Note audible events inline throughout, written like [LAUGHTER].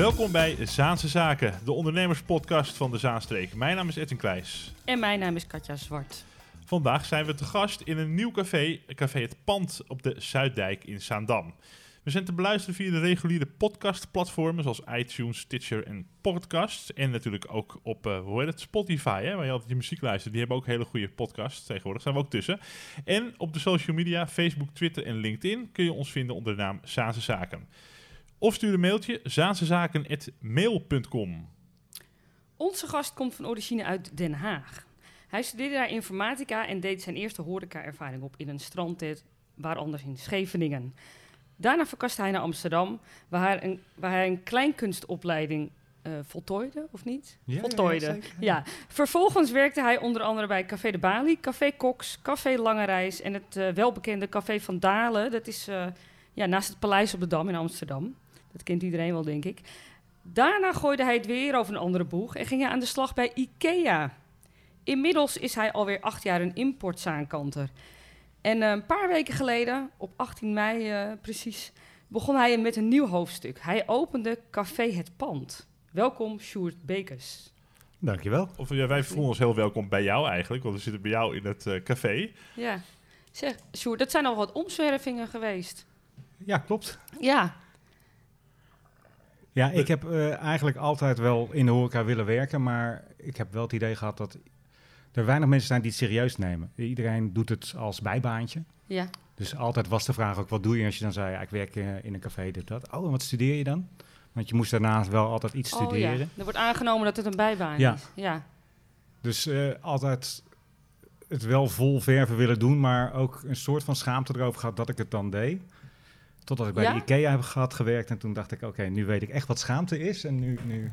Welkom bij Zaanse Zaken, de ondernemerspodcast van de Zaanstreek. Mijn naam is Edwin Kleijs. En mijn naam is Katja Zwart. Vandaag zijn we te gast in een nieuw café, Café Het Pand op de Zuiddijk in Zaandam. We zijn te beluisteren via de reguliere podcastplatformen zoals iTunes, Stitcher en Podcast. En natuurlijk ook op uh, hoe heet het, Spotify, hè, waar je altijd je muziek luistert. Die hebben ook hele goede podcasts tegenwoordig, zijn we ook tussen. En op de social media, Facebook, Twitter en LinkedIn kun je ons vinden onder de naam Zaanse Zaken. Of stuur een mailtje, zaansezaken.mail.com. Onze gast komt van origine uit Den Haag. Hij studeerde daar informatica en deed zijn eerste horeca-ervaring op in een strandtent, waar anders in Scheveningen. Daarna verkaste hij naar Amsterdam, waar hij een, waar hij een kleinkunstopleiding uh, voltooide, of niet? Ja, voltooide. Ja, Vervolgens werkte hij onder andere bij Café de Bali, Café Cox, Café Lange Reis en het uh, welbekende Café van Dalen. Dat is uh, ja, naast het Paleis op de Dam in Amsterdam. Dat kent iedereen wel, denk ik. Daarna gooide hij het weer over een andere boeg en ging hij aan de slag bij IKEA. Inmiddels is hij alweer acht jaar een importzaankanter. En uh, een paar weken geleden, op 18 mei uh, precies, begon hij met een nieuw hoofdstuk. Hij opende Café Het Pand. Welkom, Sjoerd Bekers. Dankjewel. Of, ja, wij voelen ons heel welkom bij jou eigenlijk, want we zitten bij jou in het uh, café. Ja, zeg, Sjoerd, dat zijn al wat omzwervingen geweest. Ja, klopt. Ja. Ja, ik heb eigenlijk altijd wel in de horeca willen werken, maar ik heb wel het idee gehad dat er weinig mensen zijn die het serieus nemen. Iedereen doet het als bijbaantje. Ja. Dus altijd was de vraag ook, wat doe je als je dan zei, ja, ik werk in een café, dit, dat. Oh, en wat studeer je dan? Want je moest daarnaast wel altijd iets oh, studeren. Ja. Er wordt aangenomen dat het een bijbaan ja. is. Ja. Dus uh, altijd het wel vol verven willen doen, maar ook een soort van schaamte erover gehad dat ik het dan deed. Totdat ik bij ja? de IKEA heb gehad gewerkt en toen dacht ik, oké, okay, nu weet ik echt wat schaamte is en nu... nu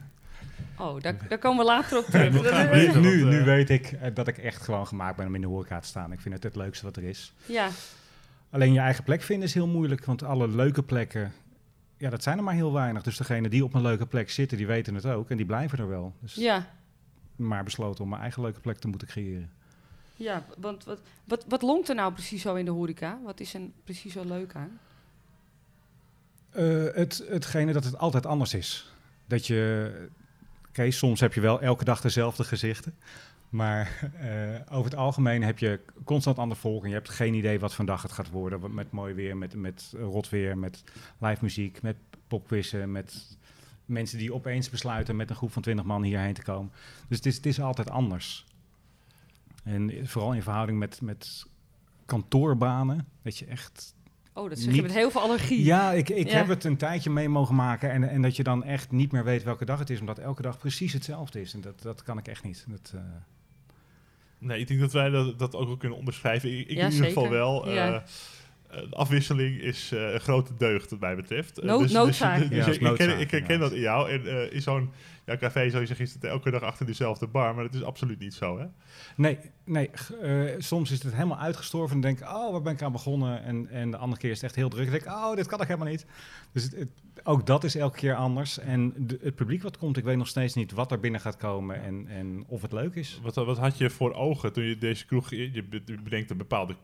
Oh, daar, daar, komen we later op terug. [LAUGHS] nu, nu, nu, weet ik uh, dat ik echt gewoon gemaakt ben om in de horeca te staan. Ik vind het het leukste wat er is. Ja. Alleen je eigen plek vinden is heel moeilijk, want alle leuke plekken, ja, dat zijn er maar heel weinig. Dus degenen die op een leuke plek zitten, die weten het ook en die blijven er wel. Dus ja. Maar besloten om mijn eigen leuke plek te moeten creëren. Ja, want wat, wat, wat longt er nou precies zo in de horeca? Wat is er precies zo leuk aan? Uh, het, hetgene dat het altijd anders is. Dat je okay, soms heb je wel elke dag dezelfde gezichten. Maar uh, [LAUGHS] over het algemeen heb je constant andere volk. En je hebt geen idee wat vandaag het gaat worden. Met mooi weer, met, met rot weer, met live muziek, met popquizzen, met mensen die opeens besluiten met een groep van 20 man hierheen te komen. Dus het is, het is altijd anders. En vooral in verhouding met, met kantoorbanen, dat je echt Oh, dat zeg je met heel veel allergie. Ja, ik, ik ja. heb het een tijdje mee mogen maken. En, en dat je dan echt niet meer weet welke dag het is. Omdat elke dag precies hetzelfde is. En dat, dat kan ik echt niet. Dat, uh... Nee, ik denk dat wij dat, dat ook wel kunnen onderschrijven. Ik, ik ja, in ieder zeker. geval wel. Ja. Uh, de afwisseling is uh, een grote deugd wat mij betreft. No dus, noodzaak. Dus, dus ja, ik, ik, ken, ik herken ja. dat in jou. En uh, in zo'n ja, café zou je zeggen, is het elke dag achter dezelfde bar. Maar dat is absoluut niet zo, hè? Nee, nee uh, soms is het helemaal uitgestorven. En denk ik, oh, waar ben ik aan begonnen? En, en de andere keer is het echt heel druk. En denk ik, oh, dit kan ik helemaal niet. Dus het, het, ook dat is elke keer anders. En de, het publiek wat komt, ik weet nog steeds niet wat er binnen gaat komen en, en of het leuk is. Wat, wat had je voor ogen toen je deze kroeg... Je bedenkt een bepaalde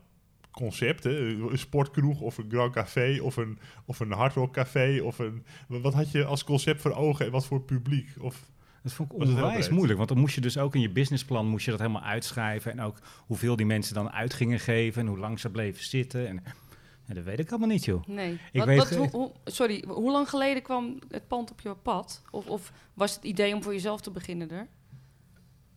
concept, hè? een sportkroeg of een Grand Café of een, of een hardrock café. Of een, wat had je als concept voor ogen en wat voor publiek? Of, dat vond ik onwijs moeilijk, want dan moest je dus ook in je businessplan moest je dat helemaal uitschrijven. En ook hoeveel die mensen dan uit gingen geven en hoe lang ze bleven zitten. En, en dat weet ik allemaal niet, joh. Nee. Ik wat, weet, wat, hoe, hoe, sorry, hoe lang geleden kwam het pand op je pad? Of, of was het idee om voor jezelf te beginnen er?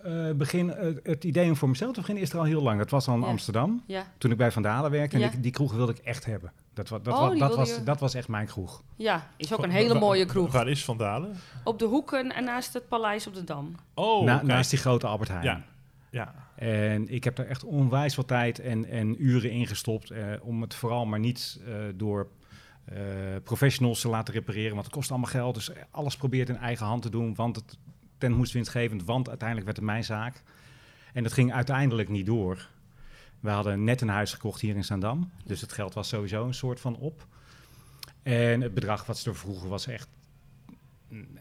Uh, begin, uh, het idee om voor mezelf te beginnen is er al heel lang. Dat was al in Ja. Amsterdam, Ja, toen ik bij Van Dalen werkte. En Ja. die, die kroeg wilde ik echt hebben. Dat, wa- dat, Oh, wa- dat, was, je- dat was echt mijn kroeg. ja, is ook een hele wa- mooie kroeg. Waar is Vandalen? Op de hoeken en naast het paleis op de Dam. Oh, Na- naast die grote Albert Heijn. Ja. Ja, En ik heb daar echt onwijs wat tijd en, en uren in gestopt. eh, om het vooral maar niet eh, door eh, professionals te laten repareren. Want het kost allemaal geld. Dus alles probeert in eigen hand te doen. Want het ten moest winstgevend. Want uiteindelijk werd het mijn zaak. En dat ging uiteindelijk niet door. We hadden net een huis gekocht hier in Zaandam. Dus het geld was sowieso een soort van op. En het bedrag wat ze er vroegen was echt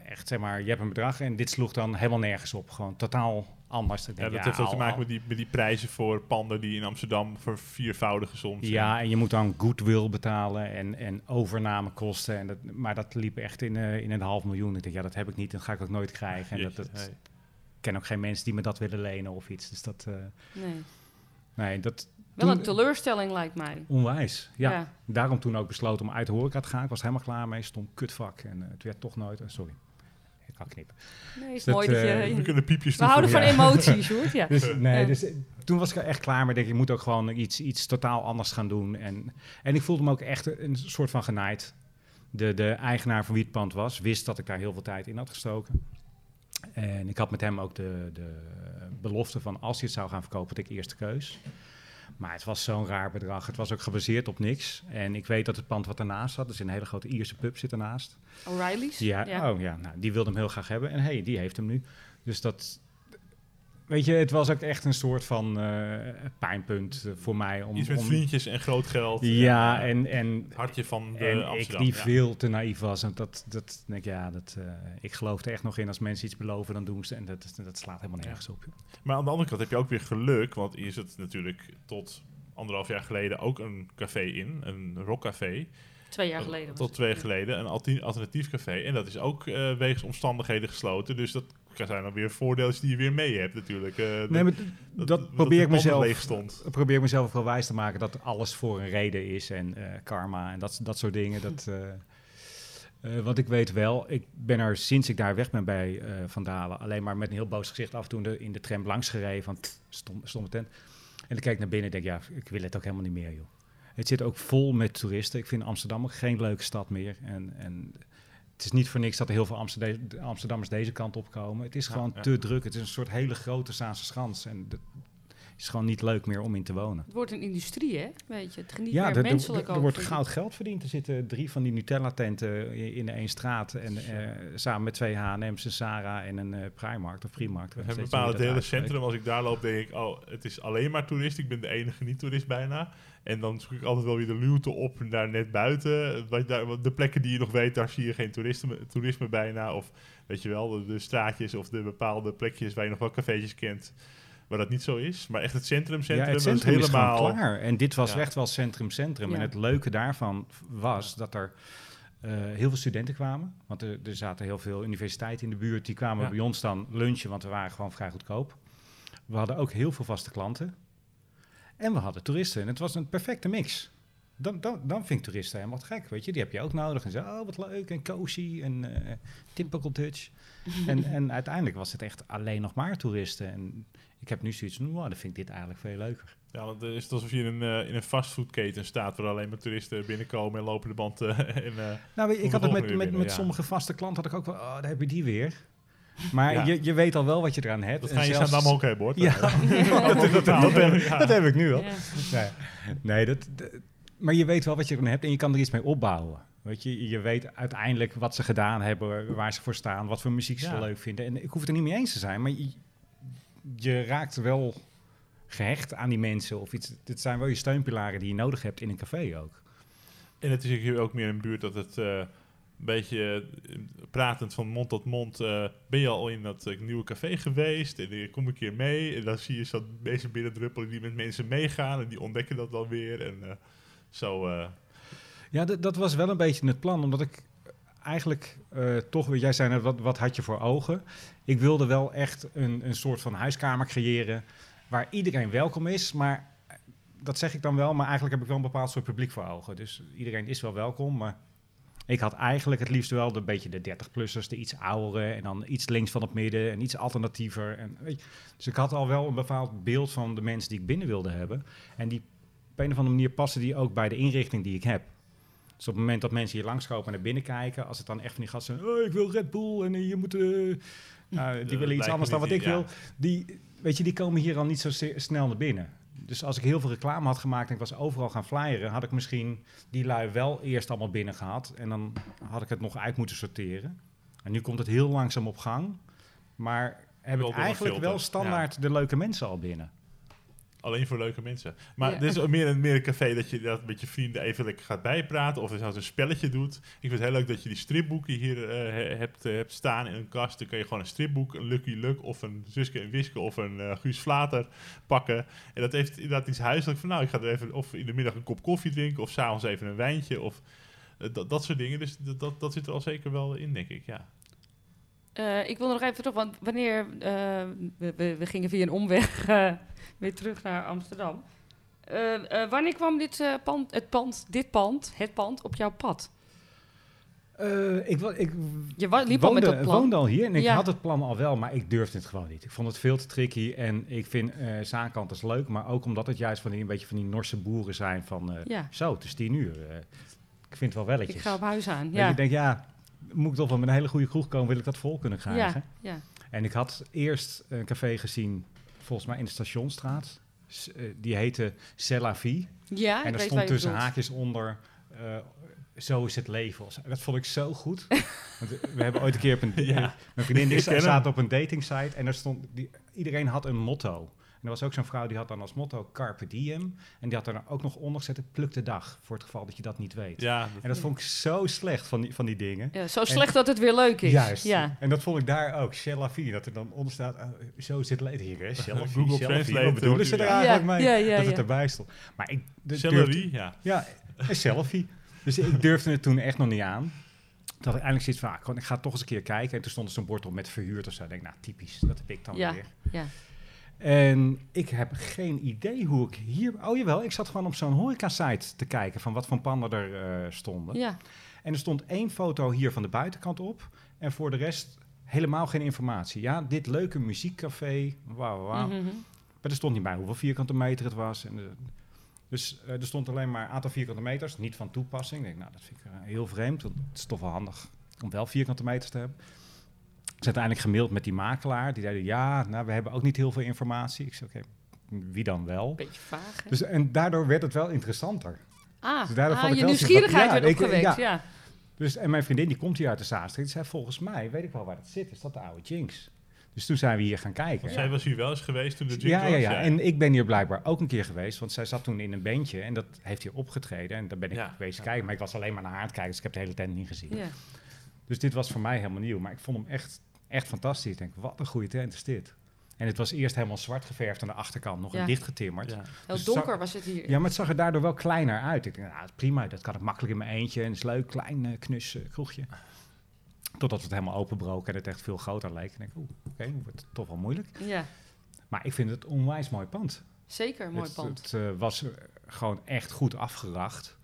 echt, zeg maar, je hebt een bedrag en dit sloeg dan helemaal nergens op. Gewoon totaal anders. Ja, dat heeft ook te maken met die, met die prijzen voor panden die in Amsterdam voor viervoudige soms. Ja, en je moet dan goodwill betalen en, en overnamekosten. En dat, maar dat liep echt in, eh, in een half miljoen. Ik dacht, ja, dat heb ik niet, dat ga ik ook nooit krijgen. En dat, Jeetje, dat, hey. ik ken ook geen mensen die me dat willen lenen of iets. Dus dat, eh, Nee. nee, dat... Wel een teleurstelling lijkt mij. Onwijs, ja. Ja. Daarom toen ook besloten om uit de horeca te gaan. Ik was helemaal klaar mee, stond kutvak. En eh, het werd toch nooit... eh, sorry, ik kan knippen. Nee, is Dat, mooi dat eh, je... We kunnen piepjes we houden van emoties, [LAUGHS] Sjoerd. Ja. Dus, nee, Ja. dus eh, toen was ik er echt klaar mee. Ik denk, je moet ook gewoon iets, iets totaal anders gaan doen. En, en ik voelde me ook echt een soort van genaaid. De, de eigenaar van wie het pand was, wist dat ik daar heel veel tijd in had gestoken. En ik had met hem ook de, de belofte van als hij het zou gaan verkopen, dat ik eerste keus. Maar het was zo'n raar bedrag. Het was ook gebaseerd op niks. En ik weet dat het pand wat ernaast zat, dus een hele grote Ierse pub zit ernaast. O'Reilly's? Ja, oh ja, nou, die wilde hem heel graag hebben. En hey, die heeft hem nu. Dus dat, weet je, het was ook echt een soort van eh, pijnpunt eh, voor mij. Om, Iets met om, vriendjes en groot geld. Ja, eh, en, en, het hartje van de en ik Amsterdam. die ja. veel te naïef was. En dat, dat denk ik, ja, dat, eh, ik geloof er echt nog in als mensen iets beloven, dan doen ze. En dat, dat slaat helemaal nergens op. Maar aan de andere kant heb je ook weer geluk, want hier zit natuurlijk tot anderhalf jaar geleden ook een café in, een rockcafé. Twee jaar geleden. Tot twee jaar geleden, een alternatief café. En dat is ook eh, wegens omstandigheden gesloten. Dus dat zijn dan weer voordeeltjes die je weer mee hebt natuurlijk. Eh, Nee, maar dat, probeer ik mezelf stond. probeer ik mezelf wel wijs te maken dat alles voor een reden is en eh, karma en dat, dat soort dingen. Dat, [LAUGHS] eh, want ik weet wel, ik ben er sinds ik daar weg ben bij Van Dalen alleen maar met een heel boos gezicht af en toe in de, in de tram langs gereden van stom, stomme tent. En dan kijk ik naar binnen en denk ja, ik wil het ook helemaal niet meer joh. Het zit ook vol met toeristen. Ik vind Amsterdam ook geen leuke stad meer. En, en het is niet voor niks dat er heel veel Amsterde- Amsterdammers deze kant op komen. Het is Ja, gewoon ja. te druk. Het is een soort hele grote Zaanse schans. En dat is gewoon niet leuk meer om in te wonen. Het wordt een industrie, hè? Weet je, het geniet Ja, meer er, er, menselijk er wordt goud geld verdiend. Er zitten drie van die Nutella-tenten in, in één straat. En eh, samen met twee H&M's, een Zara en een eh Primark of Primark. We hebben bepaalde delen centrum. Als ik daar loop, denk ik, oh, het is alleen maar toerist. Ik ben de enige niet-toerist bijna. En dan zoek ik altijd wel weer de luwte op daar net buiten. Wat daar, wat- de plekken die je nog weet, daar zie je geen toerisme, toerisme bijna. Of weet je wel, de, de straatjes of de bepaalde plekjes waar je nog wel cafeetjes kent. Waar dat niet zo is. Maar echt het centrum, Ja, centrum, het centrum dat is is helemaal... klaar. En dit was Ja. echt wel centrum-centrum. Ja. En het leuke daarvan was dat er eh, heel veel studenten kwamen. Want er, er zaten heel veel universiteiten in de buurt. Die kwamen Ja. bij ons dan lunchen, want we waren gewoon vrij goedkoop. We hadden ook heel veel vaste klanten. En we hadden toeristen. En het was een perfecte mix. Dan, dan, dan vind ik toeristen helemaal te gek, weet je. Die heb je ook nodig. En zo, oh, wat leuk en cozy en eh typical Dutch. [LAUGHS] en, en uiteindelijk was het echt alleen nog maar toeristen. En ik heb nu zoiets van, wow, dan vind ik dit eigenlijk veel leuker. Ja, want het is alsof je in een, eh, in een fastfoodketen staat... waar alleen maar toeristen binnenkomen en lopen de band... eh, [LAUGHS] en, eh, Nou, weet je, ik had het met, met, binnen, met ja. sommige vaste klanten had ik ook wel, oh, daar heb je die weer. Maar Ja. je, je weet al wel wat je eraan hebt. dat En ga je zelfs- ook hebben, hoor. Ja, [LAUGHS] dat, dat, dat, dat, heb, Ja. dat heb ik nu al. Ja. Nee, nee dat, dat- maar je weet wel wat je eraan hebt en je kan er iets mee opbouwen. Weet je, je weet uiteindelijk wat ze gedaan hebben, waar ze voor staan, wat voor muziek ze Ja. leuk vinden. En ik hoef het er niet mee eens te zijn, maar je, je raakt wel gehecht aan die mensen. Of iets. Dit zijn wel je steunpilaren die je nodig hebt in een café ook. En het is hier ook meer een buurt dat het eh, een beetje eh, pratend van mond tot mond. eh, ben je al in dat nieuwe café geweest? En dan kom een keer mee. En dan zie je zo mensen binnendruppelen die met mensen meegaan. En die ontdekken dat dan weer. En eh, zo. eh, Ja, dat, was wel een beetje het plan, omdat ik eigenlijk eh, toch, jij zei net, wat, wat had je voor ogen? Ik wilde wel echt een, een soort van huiskamer creëren waar iedereen welkom is, maar eh, dat zeg ik dan wel, maar eigenlijk heb ik wel een bepaald soort publiek voor ogen. Dus iedereen is wel welkom, maar ik had eigenlijk het liefst wel de beetje de 30-plussers, de iets oudere en dan iets links van het midden en iets alternatiever. En, weet je, dus ik had al wel een bepaald beeld van de mensen die ik binnen wilde hebben. En die op een of andere manier passen die ook bij de inrichting die ik heb. Dus op het moment dat mensen hier langskomen en naar binnen kijken, als het dan echt van die gasten zijn, oh, ik wil Red Bull en eh, je moet, eh, [LAUGHS] nou, die willen iets anders dan wat ik ja. wil, die, weet je, die komen hier al niet zo snel naar binnen. Dus als ik heel veel reclame had gemaakt en ik was overal gaan flyeren, had ik misschien die lui wel eerst allemaal binnen gehad en dan had ik het nog uit moeten sorteren. En nu komt het heel langzaam op gang, maar heb ik eigenlijk wel standaard de leuke mensen al binnen. Alleen voor leuke mensen. Maar Ja. dit is meer een, meer een café dat je dat met je vrienden even lekker gaat bijpraten. Of als een spelletje doet. Ik vind het heel leuk dat je die stripboeken hier eh, he- hebt, eh, hebt staan in een kast. Dan kun je gewoon een stripboek, een Lucky Luck of een Suske en Wiske of een eh, Guus Vlater pakken. En dat heeft inderdaad iets huiselijk van nou, ik ga er even of in de middag een kop koffie drinken of s'avonds even een wijntje of dat, dat soort dingen. Dus dat, dat, dat zit er al zeker wel in, denk ik, ja. Eh, ik wil nog even terug, want wanneer... eh, we, we, we gingen via een omweg [LAUGHS] eh, weer terug naar Amsterdam. Wanneer kwam dit, pand, het pand, dit pand, het pand, op jouw pad? Ik, ik Je wa- liep al met woonde, dat plan. woonde al hier en ik Ja. had het plan al wel, maar ik durfde het gewoon niet. Ik vond het veel te tricky en ik vind zaankanters leuk, maar ook omdat het juist van die, een beetje van die Norse boeren zijn van Ja, zo, het is tien uur. ik vind het wel welletjes. ik ga op huis aan. Ja. je denkt, ja, moet ik toch wel met een hele goede kroeg komen, wil ik dat vol kunnen krijgen. ja, ja. En ik had eerst een café gezien, volgens mij in de Stationstraat. Eh, die heette C'est la vie. ja, en er stond tussen haakjes onder, eh, zo is het leven. Dat vond ik zo goed. [LAUGHS] Want eh, we hebben ooit een keer op een... Ja. Mijn vriendin hem. zaten op een datingsite en er stond... Die, iedereen had een motto. En er was ook zo'n vrouw die had dan als motto Carpe Diem. En die had er dan ook nog onder gezet, pluk de dag. Voor het geval dat je dat niet weet. Ja, En dat vond ik zo slecht van die, van die dingen. Ja, zo slecht dat het weer leuk is. Juist. Ja. En dat vond ik daar ook. Vie. Dat er dan onder staat, ah, zo zit het hier. Hè? Vie, Google. Translate Wat bedoelen ze er eigenlijk Ja, mee? ja, ja, dat het erbij stond. Maar ik ja. Ja, een selfie. Dus ik durfde het toen echt nog niet aan. Dat ik eindelijk zoiets van, ah, gewoon, ik ga toch eens een keer kijken. En toen stond er zo'n bord op met verhuurd of zo. Ik denk, nou, typisch. Dat heb ik dan Ja. weer. Ja. En ik heb geen idee hoe ik hier... Oh jawel, ik zat gewoon op zo'n horeca-site te kijken... van wat voor panden er eh, stonden. ja. En er stond één foto hier van de buitenkant op. En voor de rest helemaal geen informatie. Ja, dit leuke muziekcafé. Wauw, wauw. Mhm. Maar er stond niet bij hoeveel vierkante meter het was. En, dus eh, er stond alleen maar een aantal vierkante meters. Niet van toepassing. Ik denk, nou, dat vind ik eh, heel vreemd. Want het is toch wel handig om wel vierkante meters te hebben. Ik ben uiteindelijk gemaild met die makelaar. Die zeiden, ja, nou, we hebben ook niet heel veel informatie. Ik zei, oké, wie dan wel? Beetje vaag. hè? Dus, en daardoor werd het wel interessanter. ah, dus daardoor ah, vond ik je nieuwsgierigheid ja, werd opgewekt. ja. Ja. Dus, en mijn vriendin die komt hier uit de Zaanstreek. Die zei, volgens mij, weet ik wel waar het zit. Is dat de oude Jinx? Dus toen zijn we hier gaan kijken. Want zij was hier wel eens geweest toen de jingle Ja, ja, was, ja. En ik ben hier blijkbaar ook een keer geweest. Want zij zat toen in een bandje en dat heeft hier opgetreden. En daar ben ik Ja. geweest Ja. kijken. Maar ik was alleen maar naar haar aan het kijken. Dus ik heb de hele tent niet gezien. Ja. Dus dit was voor mij helemaal nieuw. Maar ik vond hem echt, echt fantastisch. Ik denk, wat een goede tent is dit. En het was eerst helemaal zwart geverfd aan de achterkant. Nog Ja. een dichtgetimmerd. Ja. Heel Dus donker zag- was het hier. Ja, maar het zag er daardoor wel kleiner uit. Ik denk, nou, prima, dat kan ik makkelijk in mijn eentje. En het is leuk, klein, eh, knus eh, kroegje. Totdat het helemaal openbroken en het echt veel groter leek. En ik denk, oeh, oké, wordt het toch wel moeilijk. Ja, Maar ik vind het onwijs mooi pand. zeker. een Mooi het, pand. Het eh, was gewoon echt goed afgeracht.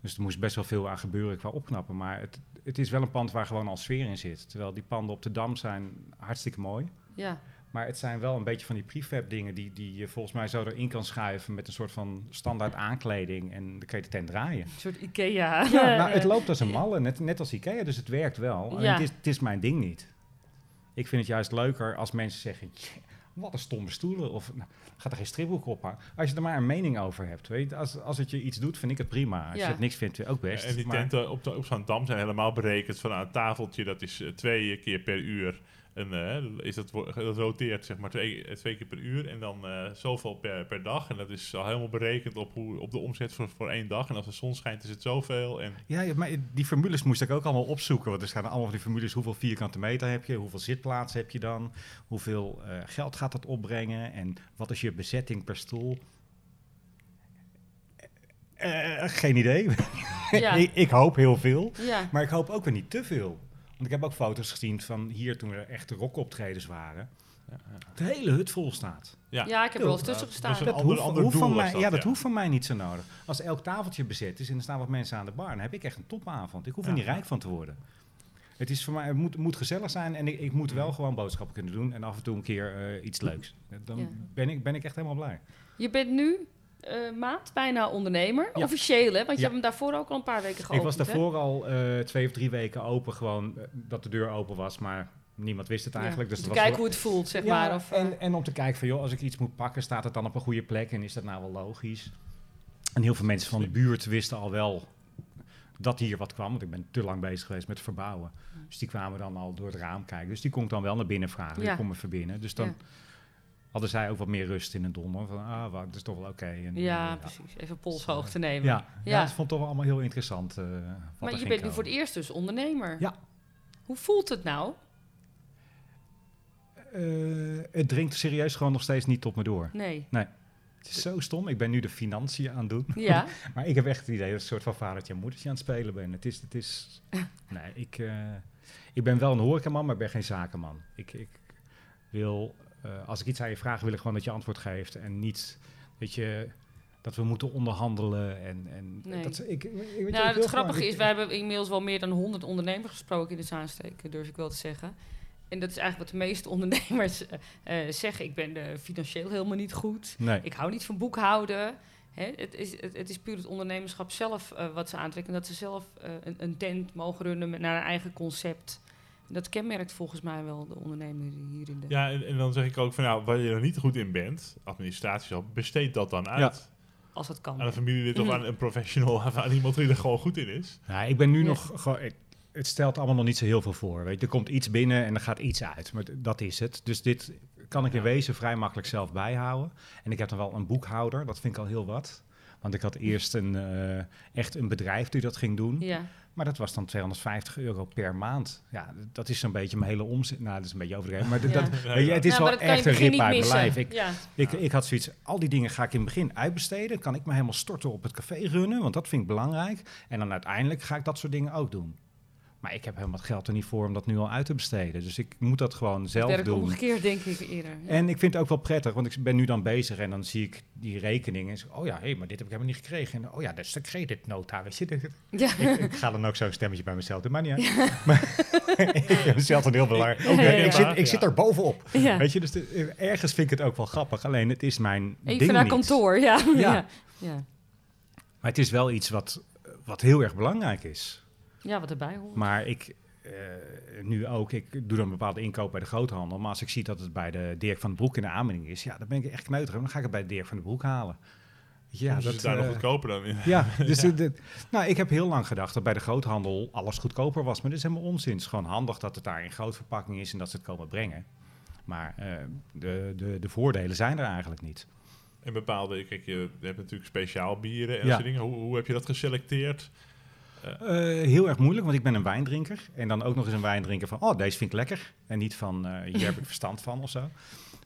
Dus er moest best wel veel aan gebeuren qua opknappen. Maar het, het is wel een pand waar gewoon al sfeer in zit. Terwijl die panden op de Dam zijn hartstikke mooi. Ja. Maar het zijn wel een beetje van die prefab dingen die, die je volgens mij zo erin kan schuiven met een soort van standaard aankleding. En dan kan je de tent draaien. Een soort Ikea. Ja, nou, het loopt als een malle, net, net als Ikea, dus het werkt wel. Ja. Het, is, het is mijn ding niet. Ik vind het juist leuker als mensen zeggen, "Tje, wat een stomme stoelen. Of nou, gaat er geen stripboek op hangen. Als je er maar een mening over hebt. Weet je, als, als het je iets doet, vind ik het prima. Als Ja. je het niks vindt, ook best. en die maar- tenten op, de, op zo'n dam zijn helemaal berekend van nou, een tafeltje, dat is eh, twee keer per uur. En eh, is dat, dat roteert zeg maar twee, eh, twee keer per uur en dan eh, zoveel per, per dag. En dat is al helemaal berekend op, hoe, op de omzet voor, voor één dag. En als de zon schijnt is het zoveel. En Ja, maar die formules moest ik ook allemaal opzoeken. Want er staan allemaal van die formules. Hoeveel vierkante meter heb je? Hoeveel zitplaatsen heb je dan? Hoeveel eh, geld gaat dat opbrengen? En wat is je bezetting per stoel? Geen idee. Ja. [LAUGHS] ik, ik hoop heel veel. Ja. Maar ik hoop ook weer niet te veel. Want ik heb ook foto's gezien van hier toen er echte rockoptredens waren. De hele hut vol staat. ja, ja, ik heb er wel tussen gestaan. Dat ander- hoeft, ander hoeft doel van mij, dat, ja, dat ja. hoeft van mij niet zo nodig. Als elk tafeltje bezet is en er staan wat mensen aan de bar, dan heb ik echt een topavond. Ik hoef er niet rijk van te worden. Het, is voor mij, het moet, moet gezellig zijn en ik, ik moet wel gewoon boodschappen kunnen doen en af en toe een keer eh, iets leuks. Dan Ja. ben, ik, ben ik echt helemaal blij. Je bent nu, eh maat, bijna ondernemer. Ja. Officieel, hè? Want je Ja. hebt hem daarvoor ook al een paar weken geopend. ik was hè? daarvoor al eh, twee of drie weken open, gewoon eh, dat de deur open was, maar niemand wist het Ja. eigenlijk. Dus Om te kijken wel- hoe het voelt, zeg maar. Of, en, en om te kijken van, joh, als ik iets moet pakken, staat het dan op een goede plek en is dat nou wel logisch? En heel veel mensen van de buurt wisten al wel dat hier wat kwam, want ik ben te lang bezig geweest met verbouwen. Dus die kwamen dan al door het raam kijken. Dus die kon ik dan wel naar binnen vragen. Ja. Ik kom even binnen. Dus dan, Ja. Hadden zij ook wat meer rust in het donder. Van, ah, wat, dat is toch wel oké. En, Ja, eh, precies. Even polshoog te nemen. Ja, ja. Ja. dat vond ik toch wel allemaal heel interessant. wat er maar je bent nu voor het eerst dus ondernemer. Ja. Hoe voelt het nou? Eh, het dringt serieus gewoon nog steeds niet tot me door. Nee. Het is zo stom. Ik ben nu de financiën aan het doen. Ja. [LAUGHS] Maar ik heb echt het idee dat ik een soort van vadertje en moedertje aan het spelen ben. Het is, het is [LAUGHS] nee, ik, ik ben wel een horecaman, maar ik ben geen zakenman. Ik, ik wil, eh, als ik iets aan je vraag, wil ik gewoon dat je antwoord geeft en niet dat je dat we moeten onderhandelen en, en Nee. dat ik, ik, weet je, Nou, wil het grappige is, wij hebben inmiddels wel meer dan 100 ondernemers gesproken in de Zaanstreek, durf ik wel te zeggen. En dat is eigenlijk wat de meeste [LAUGHS] ondernemers eh, zeggen. Ik ben financieel helemaal niet goed. Nee. Ik hou niet van boekhouden. Hè, het, is, het, het is puur het ondernemerschap zelf wat ze aantrekken. Dat ze zelf een, een tent mogen runnen met, naar een eigen concept. Dat kenmerkt volgens mij wel de ondernemer hier in de... Ja, en, en dan zeg ik ook van nou, waar je er niet goed in bent, administratie al, besteed dat dan uit. Als dat kan. Aan een familielid of aan een professional, of aan iemand die er gewoon goed in is. Nou, ik ben nu Ja. nog gewoon. ik- het stelt allemaal nog niet zo heel veel voor. Weet je, er komt iets binnen en er gaat iets uit. Maar dat is het. Dus dit kan ik in Ja. wezen vrij makkelijk zelf bijhouden. En ik heb dan wel een boekhouder. Dat vind ik al heel wat. Want ik had eerst een, eh, echt een bedrijf die dat ging doen. Ja, Maar dat was dan 250 euro per maand. Ja, dat is zo'n beetje mijn hele omzet. Nou, dat is een beetje overdreven. Maar Ja. dat, Ja, het is wel echt een rip uit mijn lijf. Ik, ik, ik had zoiets, al die dingen ga ik in het begin uitbesteden. Kan ik me helemaal storten op het café runnen, want dat vind ik belangrijk. En dan uiteindelijk ga ik dat soort dingen ook doen. Maar ik heb helemaal het geld er niet voor om dat nu al uit te besteden. Dus ik moet dat gewoon zelf Werkt doen. omgekeerd, denk ik eerder. Ja. En ik vind het ook wel prettig, want ik ben nu dan bezig en dan zie ik die rekening. En zo, oh ja, hé, maar dit heb ik helemaal niet gekregen. En oh ja, dat is de creditnota, weet je. ja. ik, ik ga dan ook zo'n stemmetje bij mezelf doen, maar niet uit. [LAUGHS] Maar ik het zelf een heel belangrijk. Ja, ja, ik, ja. zit, ik Ja. zit er bovenop. Ja. Weet je, dus de- ergens vind ik het ook wel grappig. Alleen het is mijn Even ding naar niet. kantoor, ja. Ja. ja. ja. Maar het is wel iets wat, wat heel erg belangrijk is. Ja, wat erbij hoort. Maar ik, eh, nu ook, ik doe dan een bepaalde inkoop bij de groothandel. Maar als ik zie dat het bij de Dirk van den Broek in de aanbieding is, ja, dan ben ik echt kneuterig. Dan ga ik het bij de Dirk van den Broek halen. Ja, dus dat, is daar nog eh, goedkoper dan in. ja, [LAUGHS] dus nou, ik heb heel lang gedacht dat bij de groothandel alles goedkoper was. Maar dat is helemaal onzin. Het is gewoon handig dat het daar in grootverpakking is en dat ze het komen brengen. Maar eh, de, de, de voordelen zijn er eigenlijk niet. En bepaalde, kijk, je hebt natuurlijk speciaal bieren en Ja. dat soort dingen. Hoe, hoe heb je dat geselecteerd? Eh, heel erg moeilijk, want ik ben een wijndrinker. En dan ook nog eens een wijndrinker van, oh, deze vind ik lekker. En niet van, eh, hier heb ik [LAUGHS] verstand van of zo.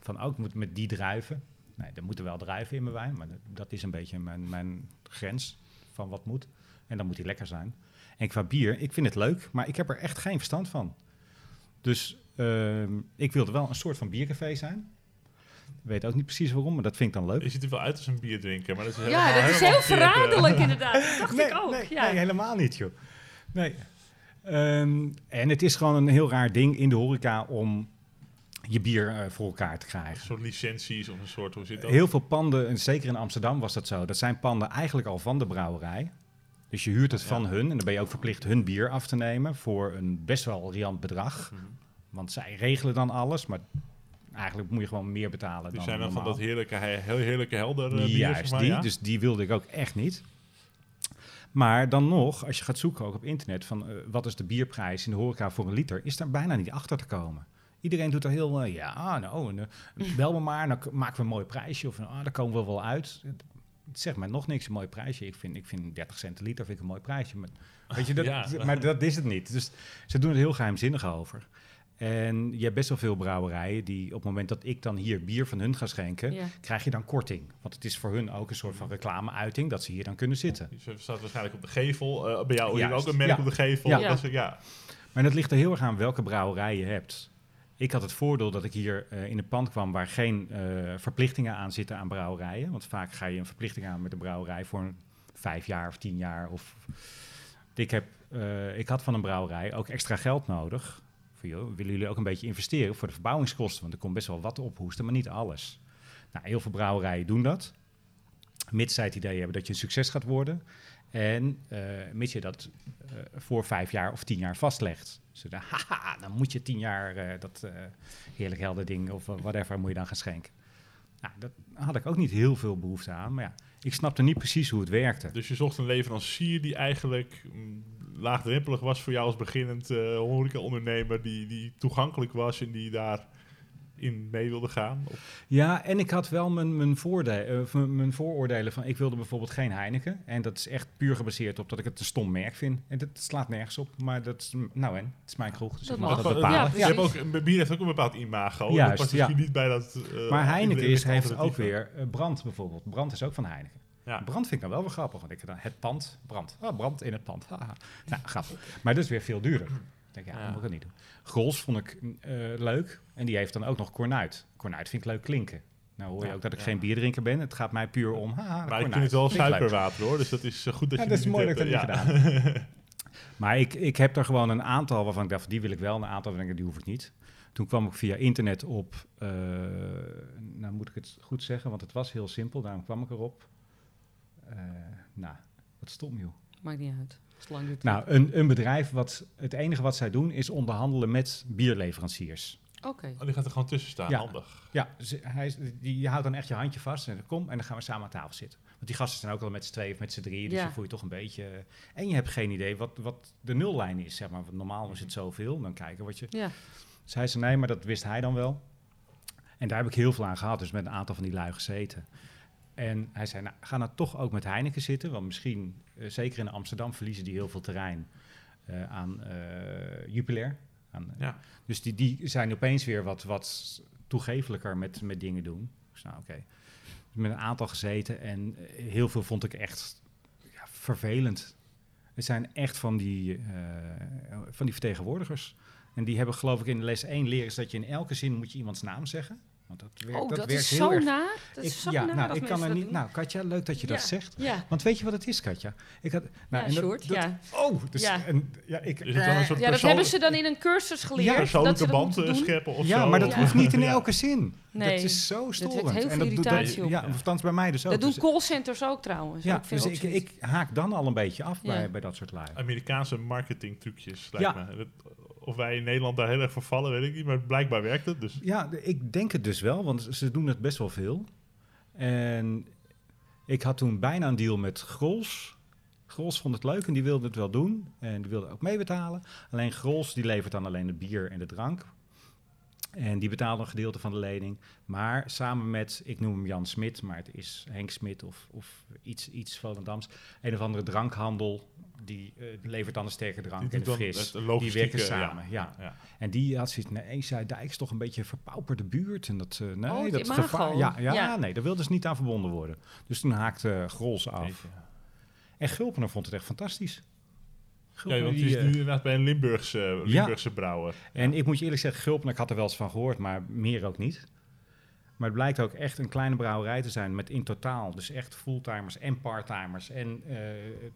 Van, ook moet met die druiven. Nee, er moeten wel druiven in mijn wijn, maar dat, dat is een beetje mijn, mijn grens van wat moet. En dan moet die lekker zijn. En qua bier, ik vind het leuk, maar ik heb er echt geen verstand van. Dus ehm, ik wilde wel een soort van biercafé zijn. Ik weet ook niet precies waarom, maar dat vind ik dan leuk. Je ziet er wel uit als een bierdrinker, maar dat is Ja, helemaal- dat is heel eh. verraderlijk [LAUGHS] inderdaad. Dat dacht nee, ik ook. Nee, ja. nee, helemaal niet, joh. Nee. Ehm, en het is gewoon een heel raar ding in de horeca om je bier eh, voor elkaar te Een krijgen. soort licenties of een soort, hoe zit dat? Heel veel panden, en zeker in Amsterdam was dat zo, dat zijn panden eigenlijk al van de brouwerij. Dus je huurt het Ja. van hun en dan ben je ook verplicht hun bier af te nemen voor een best wel riant bedrag. Mhm. Want zij regelen dan alles, maar eigenlijk moet je gewoon meer betalen Die dan zijn dan van dat heerlijke, he- heel heerlijke helder eh, bier, Juist, zeg maar, die. ja? Dus die wilde ik ook echt niet. Maar dan nog, als je gaat zoeken ook op internet van eh, wat is de bierprijs in de horeca voor een liter, is daar bijna niet achter te komen. Iedereen doet er heel, eh, ja, nou, en, eh, bel me maar, dan maken we een mooi prijsje. Of, ah, daar komen we wel uit. Het zegt mij nog niks, een mooi prijsje. Ik vind, ik vind 30 cent een liter vind ik een mooi prijsje. Maar, weet je, [LAUGHS] dat, Ja. maar dat is het niet. Dus ze doen er heel geheimzinnig over. En je hebt best wel veel brouwerijen die op het moment dat ik dan hier bier van hun ga schenken, Ja. krijg je dan korting. Want het is voor hun ook een soort van reclameuiting dat ze hier dan kunnen zitten. Je staat waarschijnlijk op de gevel. eh, bij jou Juist, ook een merk ja. op de gevel. Ja. Dat ja. Maar dat ligt er heel erg aan welke brouwerij je hebt. Ik had het voordeel dat ik hier eh, in een pand kwam waar geen eh, verplichtingen aan zitten aan brouwerijen. Want vaak ga je een verplichting aan met een brouwerij voor een vijf jaar of tien jaar. Of... Ik, heb, eh, ik had van een brouwerij ook extra geld nodig. Joh, willen jullie ook een beetje investeren voor de verbouwingskosten? Want er komt best wel wat ophoesten, maar niet alles. Nou, heel veel brouwerijen doen dat. Mits zij het idee hebben dat je een succes gaat worden. En eh mits je dat eh, voor vijf jaar of tien jaar vastlegt. Dus dan, haha, dan moet je tien jaar eh, dat heerlijk helder ding of whatever moet je dan gaan schenken. Nou, dat had ik ook niet heel veel behoefte aan. Maar ja, ik snapte niet precies hoe het werkte. Dus je zocht een leverancier die eigenlijk mm, laagdrempelig was voor jou als beginnend eh horeca-ondernemer. Die, die toegankelijk was en die daar in mee wilde gaan? Of, Ja, en ik had wel mijn, mijn, voorde- eh, van mijn vooroordelen van... Ik wilde bijvoorbeeld geen Heineken. En dat is echt puur gebaseerd op dat ik het een stom merk vind. En dat slaat nergens op. Maar dat is, nou en, het is mijn kroeg. Dus Dat ik mag dat Ja, bepalen. je hebt ook, een bier heeft ook een bepaald imago. Juist, dat past ja. niet bij dat... eh, Maar Heineken is, heeft ook weer brand bijvoorbeeld. Brand is ook van Heineken. Ja. Brand vind ik dan wel weer grappig. Want ik dan het pand, brand. Ah, brand in het pand. Haha. nou, grappig. Maar dat is weer veel duurder. Ik denk, ja, Ja. dat moet ik dat niet doen. Grols vond ik eh, leuk. En die heeft dan ook nog Cornuit. Cornuit vind ik leuk klinken. Nou hoor je Ja, ook dat ik ja. geen bierdrinker ben. Het gaat mij puur om, haha, Maar ik vind het wel suikerwater hoor, dus dat is eh, goed dat Ja, je dat is mooi dat ik hebt, dat eh, niet Maar ik, ik heb er gewoon een aantal waarvan ik dacht, die wil ik wel. Een aantal waarvan ik denk, die hoef ik niet. Toen kwam ik via internet op, eh, nou moet ik het goed zeggen, want het was heel simpel. Daarom kwam ik erop. Eh, nou, wat stom joh. Maakt niet uit. Nou, een, een bedrijf, wat, het enige wat zij doen is onderhandelen met bierleveranciers. Oké. Oh, die gaat er gewoon tussen staan, Ja. handig. Ja, ze, hij, is- die, je houdt dan echt je handje vast en dan kom en dan gaan we samen aan tafel zitten. Want die gasten zijn ook al met z'n tweeën of met z'n drieën, dus Ja. dan voel je toch een beetje... En je hebt geen idee wat, wat de nullijn is, zeg maar. Want normaal is het zoveel, dan kijken wat je... Ja. Zei ze nee, maar dat wist hij dan wel. En daar heb ik heel veel aan gehad, dus met een aantal van die lui gezeten. En hij zei, nou, ga nou toch ook met Heineken zitten, want misschien, eh, zeker in Amsterdam, verliezen die heel veel terrein eh, aan eh Jupiler. Aan, Ja. Dus die, die zijn opeens weer wat, wat toegevelijker met, met dingen doen. Dus nou, oké. Met een aantal gezeten en heel veel vond ik echt ja, vervelend. Het zijn echt van die, van die vertegenwoordigers. En die hebben geloof ik in les 1 leren ze dat je in elke zin moet je iemands naam zeggen. Want dat werkt, Oh, dat, werkt is heel zo erg. naar. Dat ik, is zo ja, naar nou, ik kan mensen er dat niet. doen. Nou, Katja, leuk dat je dat Ja. zegt. Ja. Want weet je wat het is, Katja? Ik had, nou, ja, en dat- Sjoerd, dat- ja. Oh, dus Ja. en, ja, ik, Is het dan een soort Ja, dat hebben ze dan in een cursus geleerd. dat persoonlijke ze dat band scheppen of ja, zo? maar dat Ja. hoeft niet in Ja. elke zin. Nee, dat is zo storend. heel veel en dat doet irritatie dat, op. ja, althans bij mij dus ook. Dat doen Dus- callcenters ook trouwens. ja, ik vind dus ik, haak dan al een beetje af Ja. bij, bij dat soort lui. Amerikaanse marketing trucjes, lijkt Ja. me. Of wij in Nederland daar heel erg voor vallen, weet ik niet. Maar blijkbaar werkt het. Dus Ja, de- ik denk het dus wel, want ze doen het best wel veel. En ik had toen bijna een deal met Grols. Grols vond het leuk en die wilde het wel doen. En die wilde ook meebetalen. Alleen Grols die levert dan alleen het bier en de drank. En die betaalde een gedeelte van de lening. Maar samen met, ik noem hem Jan Smit, maar het is Henk Smit of, of iets, iets Volendams. Een of andere drankhandel, die eh, levert dan een sterke drank die en fris. het Die werken samen, ja. ja. En die had zoiets, nee, zei Dijk is toch een beetje een verpauperde buurt. En dat, eh, nee, Oh, dat imago. gevaar. Ja, ja, Ja. nee, daar wilden ze niet aan verbonden worden. Dus toen haakte uh, Grols af. En Gulpener vond het echt fantastisch. Ja, want het die, is eh, nu inderdaad bij een Limburgse, Limburgse brouwer. en ik moet je eerlijk zeggen, Gulpener, ik had er wel eens van gehoord, maar meer ook niet. Maar het blijkt ook echt een kleine brouwerij te zijn met in totaal, dus echt fulltimers en parttimers en eh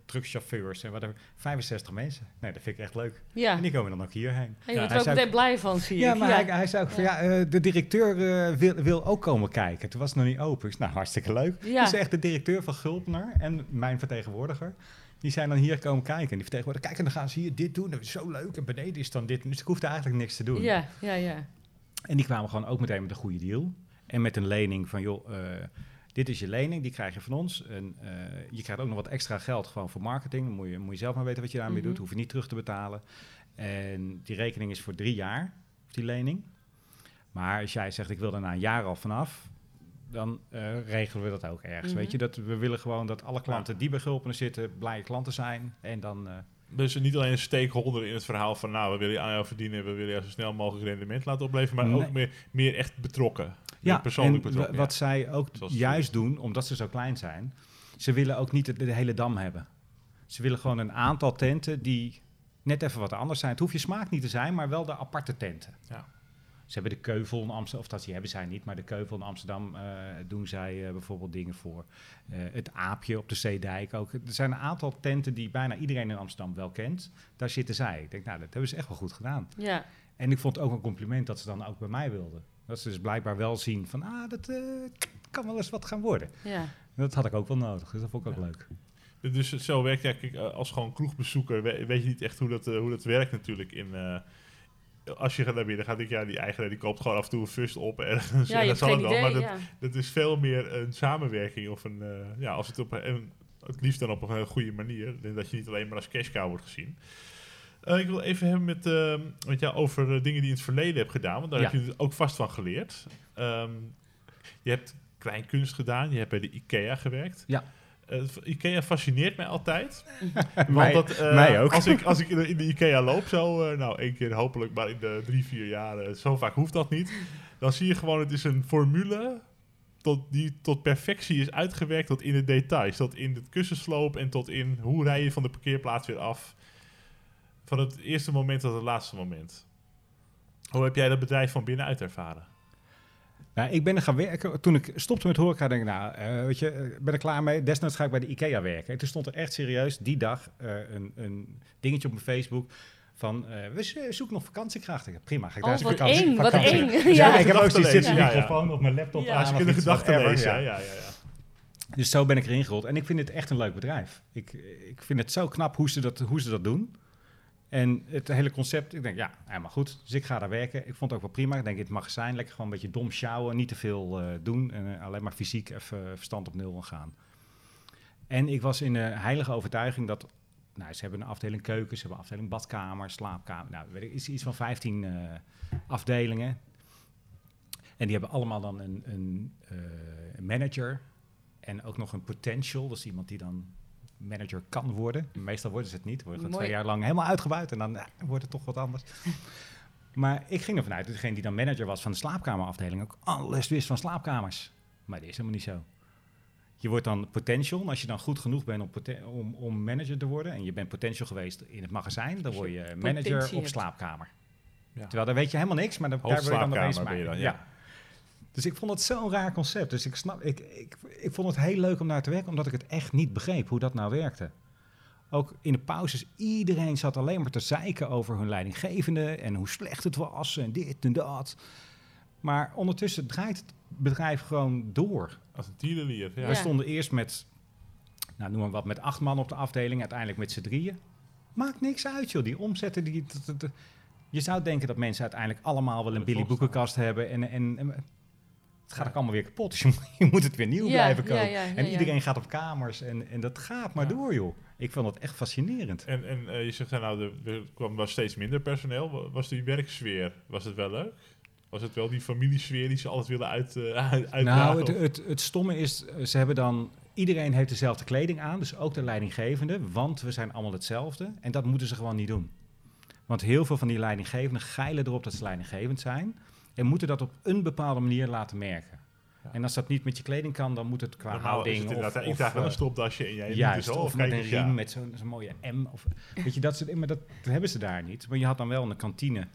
truckchauffeurs en wat er 65 mensen. Nee, dat vind ik echt leuk. Ja, En die komen dan ook hierheen. Hey, je Ja, wordt hij er ook meteen blij van, zie Ja, ik. maar Hij, hij zei ook van ja, eh, de directeur eh, wil, wil ook komen kijken. Toen was het nog niet open. Ik zei, nou, hartstikke leuk. Ja. Dus echt de directeur van Gulpener en mijn vertegenwoordiger. Die zijn dan hier komen kijken. En die vertegenwoordiger, kijk, en dan gaan ze hier dit doen. Dat is zo leuk. En beneden is dan dit. Dus ik hoefde eigenlijk niks te doen. Ja, ja, ja. En die kwamen gewoon ook meteen met een goede deal. En met een lening van, joh, eh, dit is je lening, die krijg je van ons. En eh, je krijgt ook nog wat extra geld gewoon voor marketing. Dan moet je, moet je zelf maar weten wat je daarmee Mhm. doet. Hoef je niet terug te betalen. En die rekening is voor drie jaar, die lening. Maar als jij zegt, ik wil er na een jaar al vanaf, dan eh, regelen we dat ook ergens. Mhm. Weet je, dat we willen gewoon dat alle klanten die bij zitten, blije klanten zijn. En dan... Dus niet alleen een stakeholder in het verhaal van... nou, we willen aan jou verdienen... we willen jou zo snel mogelijk rendement laten opleveren... maar Nee. ook meer, meer echt betrokken. Ja, persoonlijk en betrokken. wa- wat zij ook Zoals juist doen, omdat ze zo klein zijn, ze willen ook niet de, de hele dam hebben. Ze willen gewoon een aantal tenten die net even wat anders zijn. Het hoeft je smaak niet te zijn, maar wel de aparte tenten. Ja. Ze hebben de Keuvel in Amsterdam, of dat die hebben zij niet, maar de Keuvel in Amsterdam eh, doen zij eh, bijvoorbeeld dingen voor. Eh, het Aapje op de Zeedijk ook. Er zijn een aantal tenten die bijna iedereen in Amsterdam wel kent. Daar zitten zij. Ik denk, nou, dat hebben ze echt wel goed gedaan. Ja, En ik vond het ook een compliment dat ze dan ook bij mij wilden. Dat ze dus blijkbaar wel zien van, ah, dat eh, kan wel eens wat gaan worden. ja. Dat had ik ook wel nodig, dus dat vond ik ook Ja. leuk. Dus zo werkt eigenlijk als gewoon kroegbezoeker... we- weet je niet echt hoe dat, hoe dat werkt natuurlijk in... als je gaat naar binnen gaat, denk ik, ja, die eigenaar die koopt gewoon af en toe een fust op ergens. [LAUGHS] Ja, en dat zal het wel. Maar dat, ja. dat is veel meer een samenwerking of een... eh, ja, als het op een... Het liefst dan op een hele goede manier. Dat je niet alleen maar als cash cow wordt gezien. Eh, ik wil even hebben met, ehm, met jou over eh, dingen die je in het verleden hebt gedaan. Want daar Ja. heb je ook vast van geleerd. Ehm, je hebt kleinkunst gedaan. Je hebt bij de IKEA gewerkt. Ja. Eh, IKEA fascineert mij altijd. [LAUGHS] Mij- Want dat, eh, mij ook. Als ik, als ik [LAUGHS] in de, IKEA loop, zo, eh, nou één keer hopelijk, maar in de drie, vier jaar, zo vaak hoeft dat niet. Dan zie je gewoon, het is een formule tot, die tot perfectie is uitgewerkt, tot in de details. Tot in het kussensloop en tot in hoe rij je van de parkeerplaats weer af. Van het eerste moment tot het laatste moment. Hoe heb jij dat bedrijf van binnenuit ervaren? Nou, ik ben er gaan werken. Toen ik stopte met horeca, denk ik, nou, eh, weet je, ik ben er klaar mee. Desnoods ga ik bij de IKEA werken. En toen stond er echt serieus die dag eh, een, een dingetje op mijn Facebook van, eh, we zo- zoeken nog vakantiekrachten. Ik, Prima, ga ik daar Oh, eens wat vakantie, eng, wat eng. Dus ja, Ja. ik heb ook zoiets zitten, ja. microfoon op mijn laptop Ja. aan. Als gedachten lezen, ja, ja, ja. Dus zo ben ik erin gerold. En ik vind het echt een leuk bedrijf. Ik, ik vind het zo knap hoe ze dat, hoe ze dat doen. En het hele concept, ik denk, ja, helemaal goed. Dus ik ga daar werken. Ik vond het ook wel prima. Ik denk in het magazijn, lekker gewoon een beetje dom sjouwen. Niet te veel eh, doen. En eh, alleen maar fysiek even verstand op nul gaan. En ik was in de heilige overtuiging dat... Nou, ze hebben een afdeling keuken, ze hebben een afdeling badkamer, slaapkamer. Nou, weet ik, iets, iets van 15 eh, afdelingen. En die hebben allemaal dan een, een eh, manager en ook nog een potential. Is iemand die dan manager kan worden. Meestal worden ze het niet. Worden Mooi. twee jaar lang helemaal uitgebuit en dan eh, wordt het toch wat anders. [LAUGHS] maar ik ging ervan uit dat degene die dan manager was van de slaapkamerafdeling ook alles wist van slaapkamers. Maar dat is helemaal niet zo. Je wordt dan potential. En als je dan goed genoeg bent om, om, om manager te worden... en je bent potential geweest in het magazijn... dan word je manager op slaapkamer. Ja. Terwijl daar weet je helemaal niks, maar dan, daar word je dan opeens maar- ja. Dus ik vond het zo'n raar concept. Dus ik, snap, ik, ik, ik vond het heel leuk om daar te werken, omdat ik het echt niet begreep hoe dat nou werkte. Ook in de pauzes, iedereen zat alleen maar te zeiken over hun leidinggevende en hoe slecht het was en dit en dat. Maar ondertussen draait het bedrijf gewoon door. Als een tierenlier. Ja. We stonden eerst met, nou noem maar wat, met acht man op de afdeling, uiteindelijk met z'n drieën. Maakt niks uit joh, die omzetten, die, t- t- t- je zou denken dat mensen uiteindelijk allemaal wel een Billy. Boekenkast hebben en, en, en het gaat Ja. ook allemaal weer kapot. Dus je moet, je moet het weer nieuw Ja, blijven kopen. ja, ja, en ja. iedereen gaat op kamers en, en dat gaat maar Ja. door joh. Ik vond het echt fascinerend. En, en eh, je zegt, nou, er, er kwam wel steeds minder personeel. Wa- Was die werksfeer, was het wel leuk? Was het wel die familiesfeer die ze altijd willen uit, eh, [LAUGHS] uit, uitdragen? Nou, het, het, het stomme is, eh, ze hebben dan... Iedereen heeft dezelfde kleding aan, dus ook de leidinggevende. Want we zijn allemaal hetzelfde. En dat moeten ze gewoon niet doen. Want heel veel van die leidinggevenden geilen erop dat ze leidinggevend zijn. En moeten dat op een bepaalde manier laten merken. Ja. En als dat niet met je kleding kan, dan moet het qua Normaal houding... is het inderdaad, of, ik draag wel eh, een stopdasje en jij Juist, zo. of, kijk met een riem ja. met zo'n mooie M. Of, weet je, dat, soort, maar dat, dat hebben ze daar niet. Maar je had dan wel een kantine.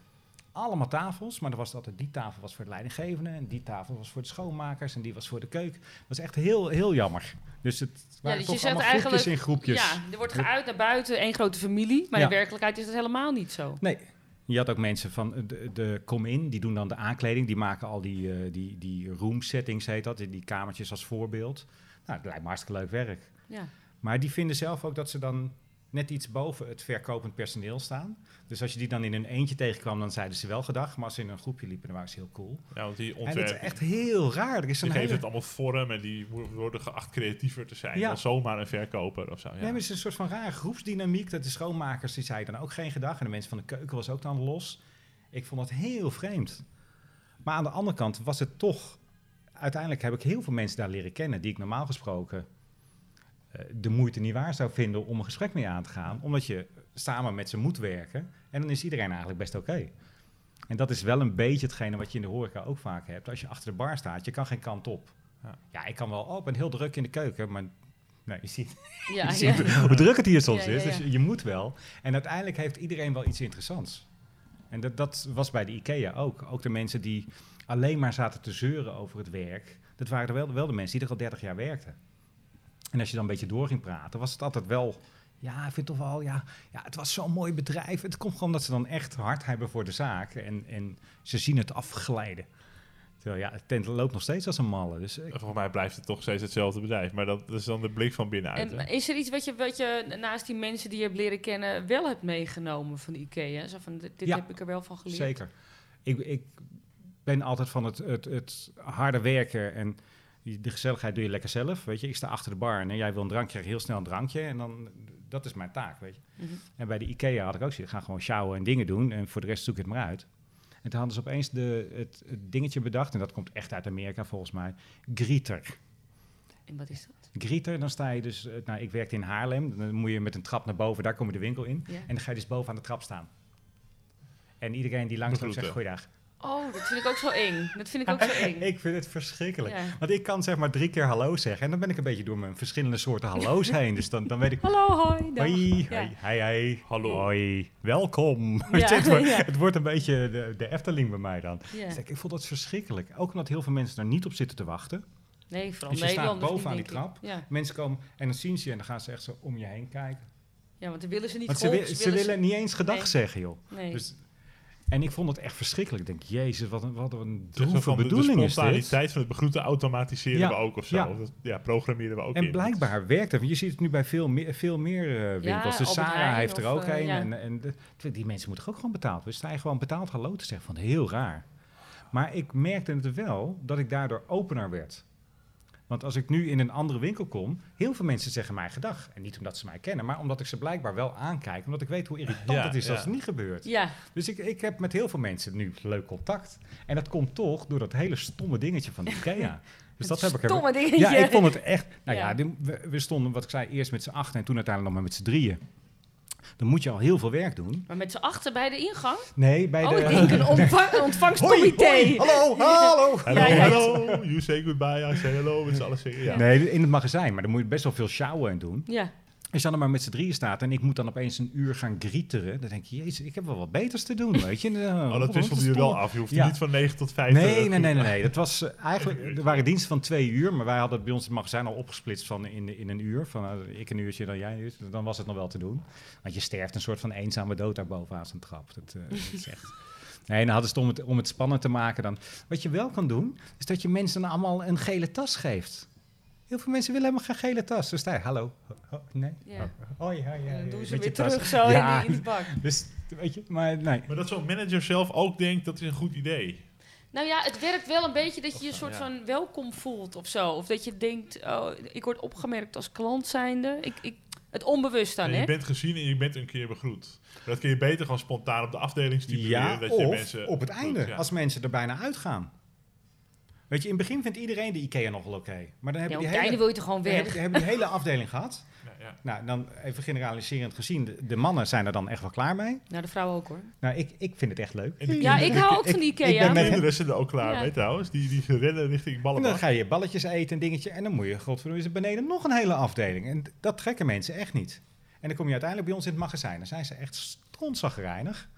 Allemaal tafels, maar er was altijd die tafel was voor de leidinggevende... en die tafel was voor de schoonmakers en die was voor de keuken. Dat was echt heel, heel jammer. Dus het waren dus je toch allemaal groepjes eigenlijk- in groepjes. Ja, er wordt geuit naar buiten, één grote familie. Maar Ja. in werkelijkheid is dat helemaal niet zo. Nee. Je had ook mensen van eh, de, de Come-In, die doen dan de aankleding. Die maken al die, eh, die, die room settings, heet dat. Die, die kamertjes als voorbeeld. Nou, dat lijkt me hartstikke leuk werk. Ja. Maar die vinden zelf ook dat ze dan net iets boven het verkopend personeel staan. Dus als je die dan in een eentje tegenkwam, dan zeiden ze wel gedag. Maar als ze in een groepje liepen, dan waren ze heel cool. Ja, want die En dat is ontwerpen, echt heel raar. Er is die geven hele... het allemaal vorm en die wo- worden geacht creatiever te zijn Ja. dan zomaar een verkoper of zo. Ja. Nee, maar het is een soort van rare groepsdynamiek. Dat de schoonmakers, die zeiden dan ook geen gedag. En de mensen van de keuken was ook dan los. Ik vond dat heel vreemd. Maar aan de andere kant was het toch... Uiteindelijk heb ik heel veel mensen daar leren kennen... die ik normaal gesproken de moeite niet waar zou vinden... om een gesprek mee aan te gaan. Omdat je samen met ze moet werken. En dan is iedereen eigenlijk best oké. En dat is wel een beetje hetgene wat je in de horeca ook vaak hebt. Als je achter de bar staat, je kan geen kant op. Ja. Ja, ik kan wel... Oh, ik ben heel druk in de keuken, maar... Nee, je ziet, Ja, [LAUGHS] je ja. ziet hoe druk het hier soms Ja, ja, is. Dus je moet wel. En uiteindelijk heeft iedereen wel iets interessants. En dat, dat was bij de IKEA ook. Ook de mensen die alleen maar zaten te zeuren over het werk. Dat waren er wel, wel de mensen die er al 30 jaar werkten. En als je dan een beetje door ging praten, was het altijd wel... Ja, ik vind toch wel, ja, ja het was zo'n mooi bedrijf. Het komt gewoon dat ze dan echt hard hebben voor de zaak. En, en ze zien het afglijden. Terwijl ja, het tent loopt nog steeds als een malle. Dus ik- Volgens mij blijft het toch steeds hetzelfde bedrijf. Maar dat, dat is dan de blik van binnenuit. En hè. is er iets wat je, wat je naast die mensen die je hebt leren kennen wel hebt meegenomen van de IKEA? Zo van, dit Ja, heb ik er wel van geleerd. Zeker. Ik, ik ben altijd van het, het, het harde werken. En De gezelligheid doe je lekker zelf, weet je. Ik sta achter de bar en jij wil een drankje, krijg je heel snel een drankje. En dan, dat is mijn taak, weet je. Mhm. En bij de IKEA had ik ook zoiets, ik ga gewoon sjouwen en dingen doen. En voor de rest zoek ik het maar uit. En toen hadden ze opeens de, het, het dingetje bedacht, en dat komt echt uit Amerika volgens mij, grieter. En wat is dat? Grieter, dan sta je dus, eh, nou ik werkte in Haarlem, dan moet je met een trap naar boven, daar kom je de winkel in. Ja. En dan ga je dus boven aan de trap staan. En iedereen die langs loopt zegt goeiedag. Oh, dat vind ik ook zo eng. Dat vind ik ook zo eng. [LAUGHS] Ik vind het verschrikkelijk. Ja. Want ik kan zeg maar drie keer hallo zeggen. En dan ben ik een beetje door mijn verschillende soorten hallo's [LAUGHS] heen. Dus dan, dan weet ik... Hallo, hoi. dag. Hoi, Ja. hoi. Hallo. Hoi, welkom. Ja, [LAUGHS] het, wordt, ja. het wordt een beetje de, de Efteling bij mij dan. Ja. Dus ik, ik vond dat verschrikkelijk. Ook omdat heel veel mensen daar niet op zitten te wachten. Nee, vooral Dus je staat Nederlanders boven aan niet, die trap. Ja. Mensen komen en dan zien ze je en dan gaan ze echt zo om je heen kijken. ja, want dan willen ze niet Want ze, ze willen niet eens gedag Nee. zeggen, joh. Nee. Dus, en ik vond het echt verschrikkelijk. Ik denk, jezus, wat een, wat een droeve van de, de bedoeling is dit. spontaniteit van het begroeten automatiseren Ja, we ook of zo. ja. Dat, ja, programmeren we ook in. En blijkbaar werkt het. Want je ziet het nu bij veel meer, veel meer eh, winkels. dus Albert Sarah Heijn heeft er ook eh, een. ja. En, en de- die mensen moeten ook gewoon betaald. Dus sta je gewoon betaald hallo te zeggen. Van heel raar. Maar ik merkte het wel dat ik daardoor opener werd. Want als ik nu in een andere winkel kom, heel veel mensen zeggen mij gedag. En niet omdat ze mij kennen, maar omdat ik ze blijkbaar wel aankijk. Omdat ik weet hoe irritant Ja, het is als het niet gebeurt. Ja, Dus ik, ik heb met heel veel mensen nu leuk contact. En dat komt toch door dat hele stomme dingetje van de [LAUGHS] IKEA. Dus dat heb ik stomme dingetje. ja, ik vond het echt. Nou ja, we, we stonden, wat ik zei, eerst met z'n acht en toen uiteindelijk nog maar met z'n drieën. Dan moet je al heel veel werk doen. Maar met z'n achter bij de ingang? Nee, bij oh, de. ik denk een [LAUGHS] Hoi, ontvangstcomité. hoi, hallo, [LAUGHS] hallo. Hallo, Ja, ja. hallo. You say goodbye, I say hello. Met z'n allen zeggen ja. Nee, in het magazijn, maar dan moet je best wel veel sjouwen en doen. Ja, Als je dan maar met z'n drieën staat en ik moet dan opeens een uur gaan grieteren, dan denk je, jezus, ik heb wel wat beters te doen, weet je. [LAUGHS] Oh, dat wisselde je wel af. Je hoeft Ja. niet van 9 tot 5 Nee, te nee, nee, nee, nee. [LAUGHS] Dat was eh, eigenlijk, [LAUGHS] er waren diensten van twee uur, maar wij hadden bij ons het magazijn al opgesplitst van in, in een uur. Van eh, ik een uurtje, dan jij een uurtje. Dan was het nog wel te doen. Want je sterft een soort van eenzame dood daar bovenaan zijn trap. Dat, eh, dat is echt... Nee, dan hadden ze het om, het om het spannend te maken dan. Wat je wel kan doen, is dat je mensen allemaal een gele tas geeft. Heel veel mensen willen helemaal geen gele tas. Dus je, hallo. Oh, nee. Ja. Oh, ja, ja. en dan doen met ze weer tas. terug zo Ja. in, die bak. [LAUGHS] Dus, weet je, maar nee. Maar dat zo'n manager zelf ook denkt, dat is een goed idee. Nou ja, het werkt wel een beetje dat je je soort ja. van welkom voelt of zo. Of dat je denkt, oh, ik word opgemerkt als klant zijnde. Ik, ik, het onbewust dan, hè? je bent gezien en je bent een keer begroet. Dat kun je beter gewoon spontaan op de afdeling stipuleren. Ja, dat je mensen op het begroet, einde, ja. als mensen er bijna uitgaan. Weet je, in het begin vindt iedereen de IKEA nog wel oké. Maar dan heb Ja, je die het einde hele, wil je toch gewoon dan heb, weg? je- heb je die hele afdeling gehad. [LAUGHS] Ja, ja. Nou, dan even generaliserend gezien, de, de mannen zijn er dan echt wel klaar mee. Nou, de vrouw ook hoor. Nou, ik, ik vind het echt leuk. De Ja, ik hou ook ik- van die ik ben IKEA. met zijn er ook klaar Ja. mee trouwens. Die, die rennen richting En ballenbak. dan ga je balletjes eten en dingetje. En dan moet je, godverdomme, is er beneden nog een hele afdeling. En dat trekken mensen echt niet. En dan kom je uiteindelijk bij ons in het magazijn. Dan zijn ze echt strontzaggerijnig.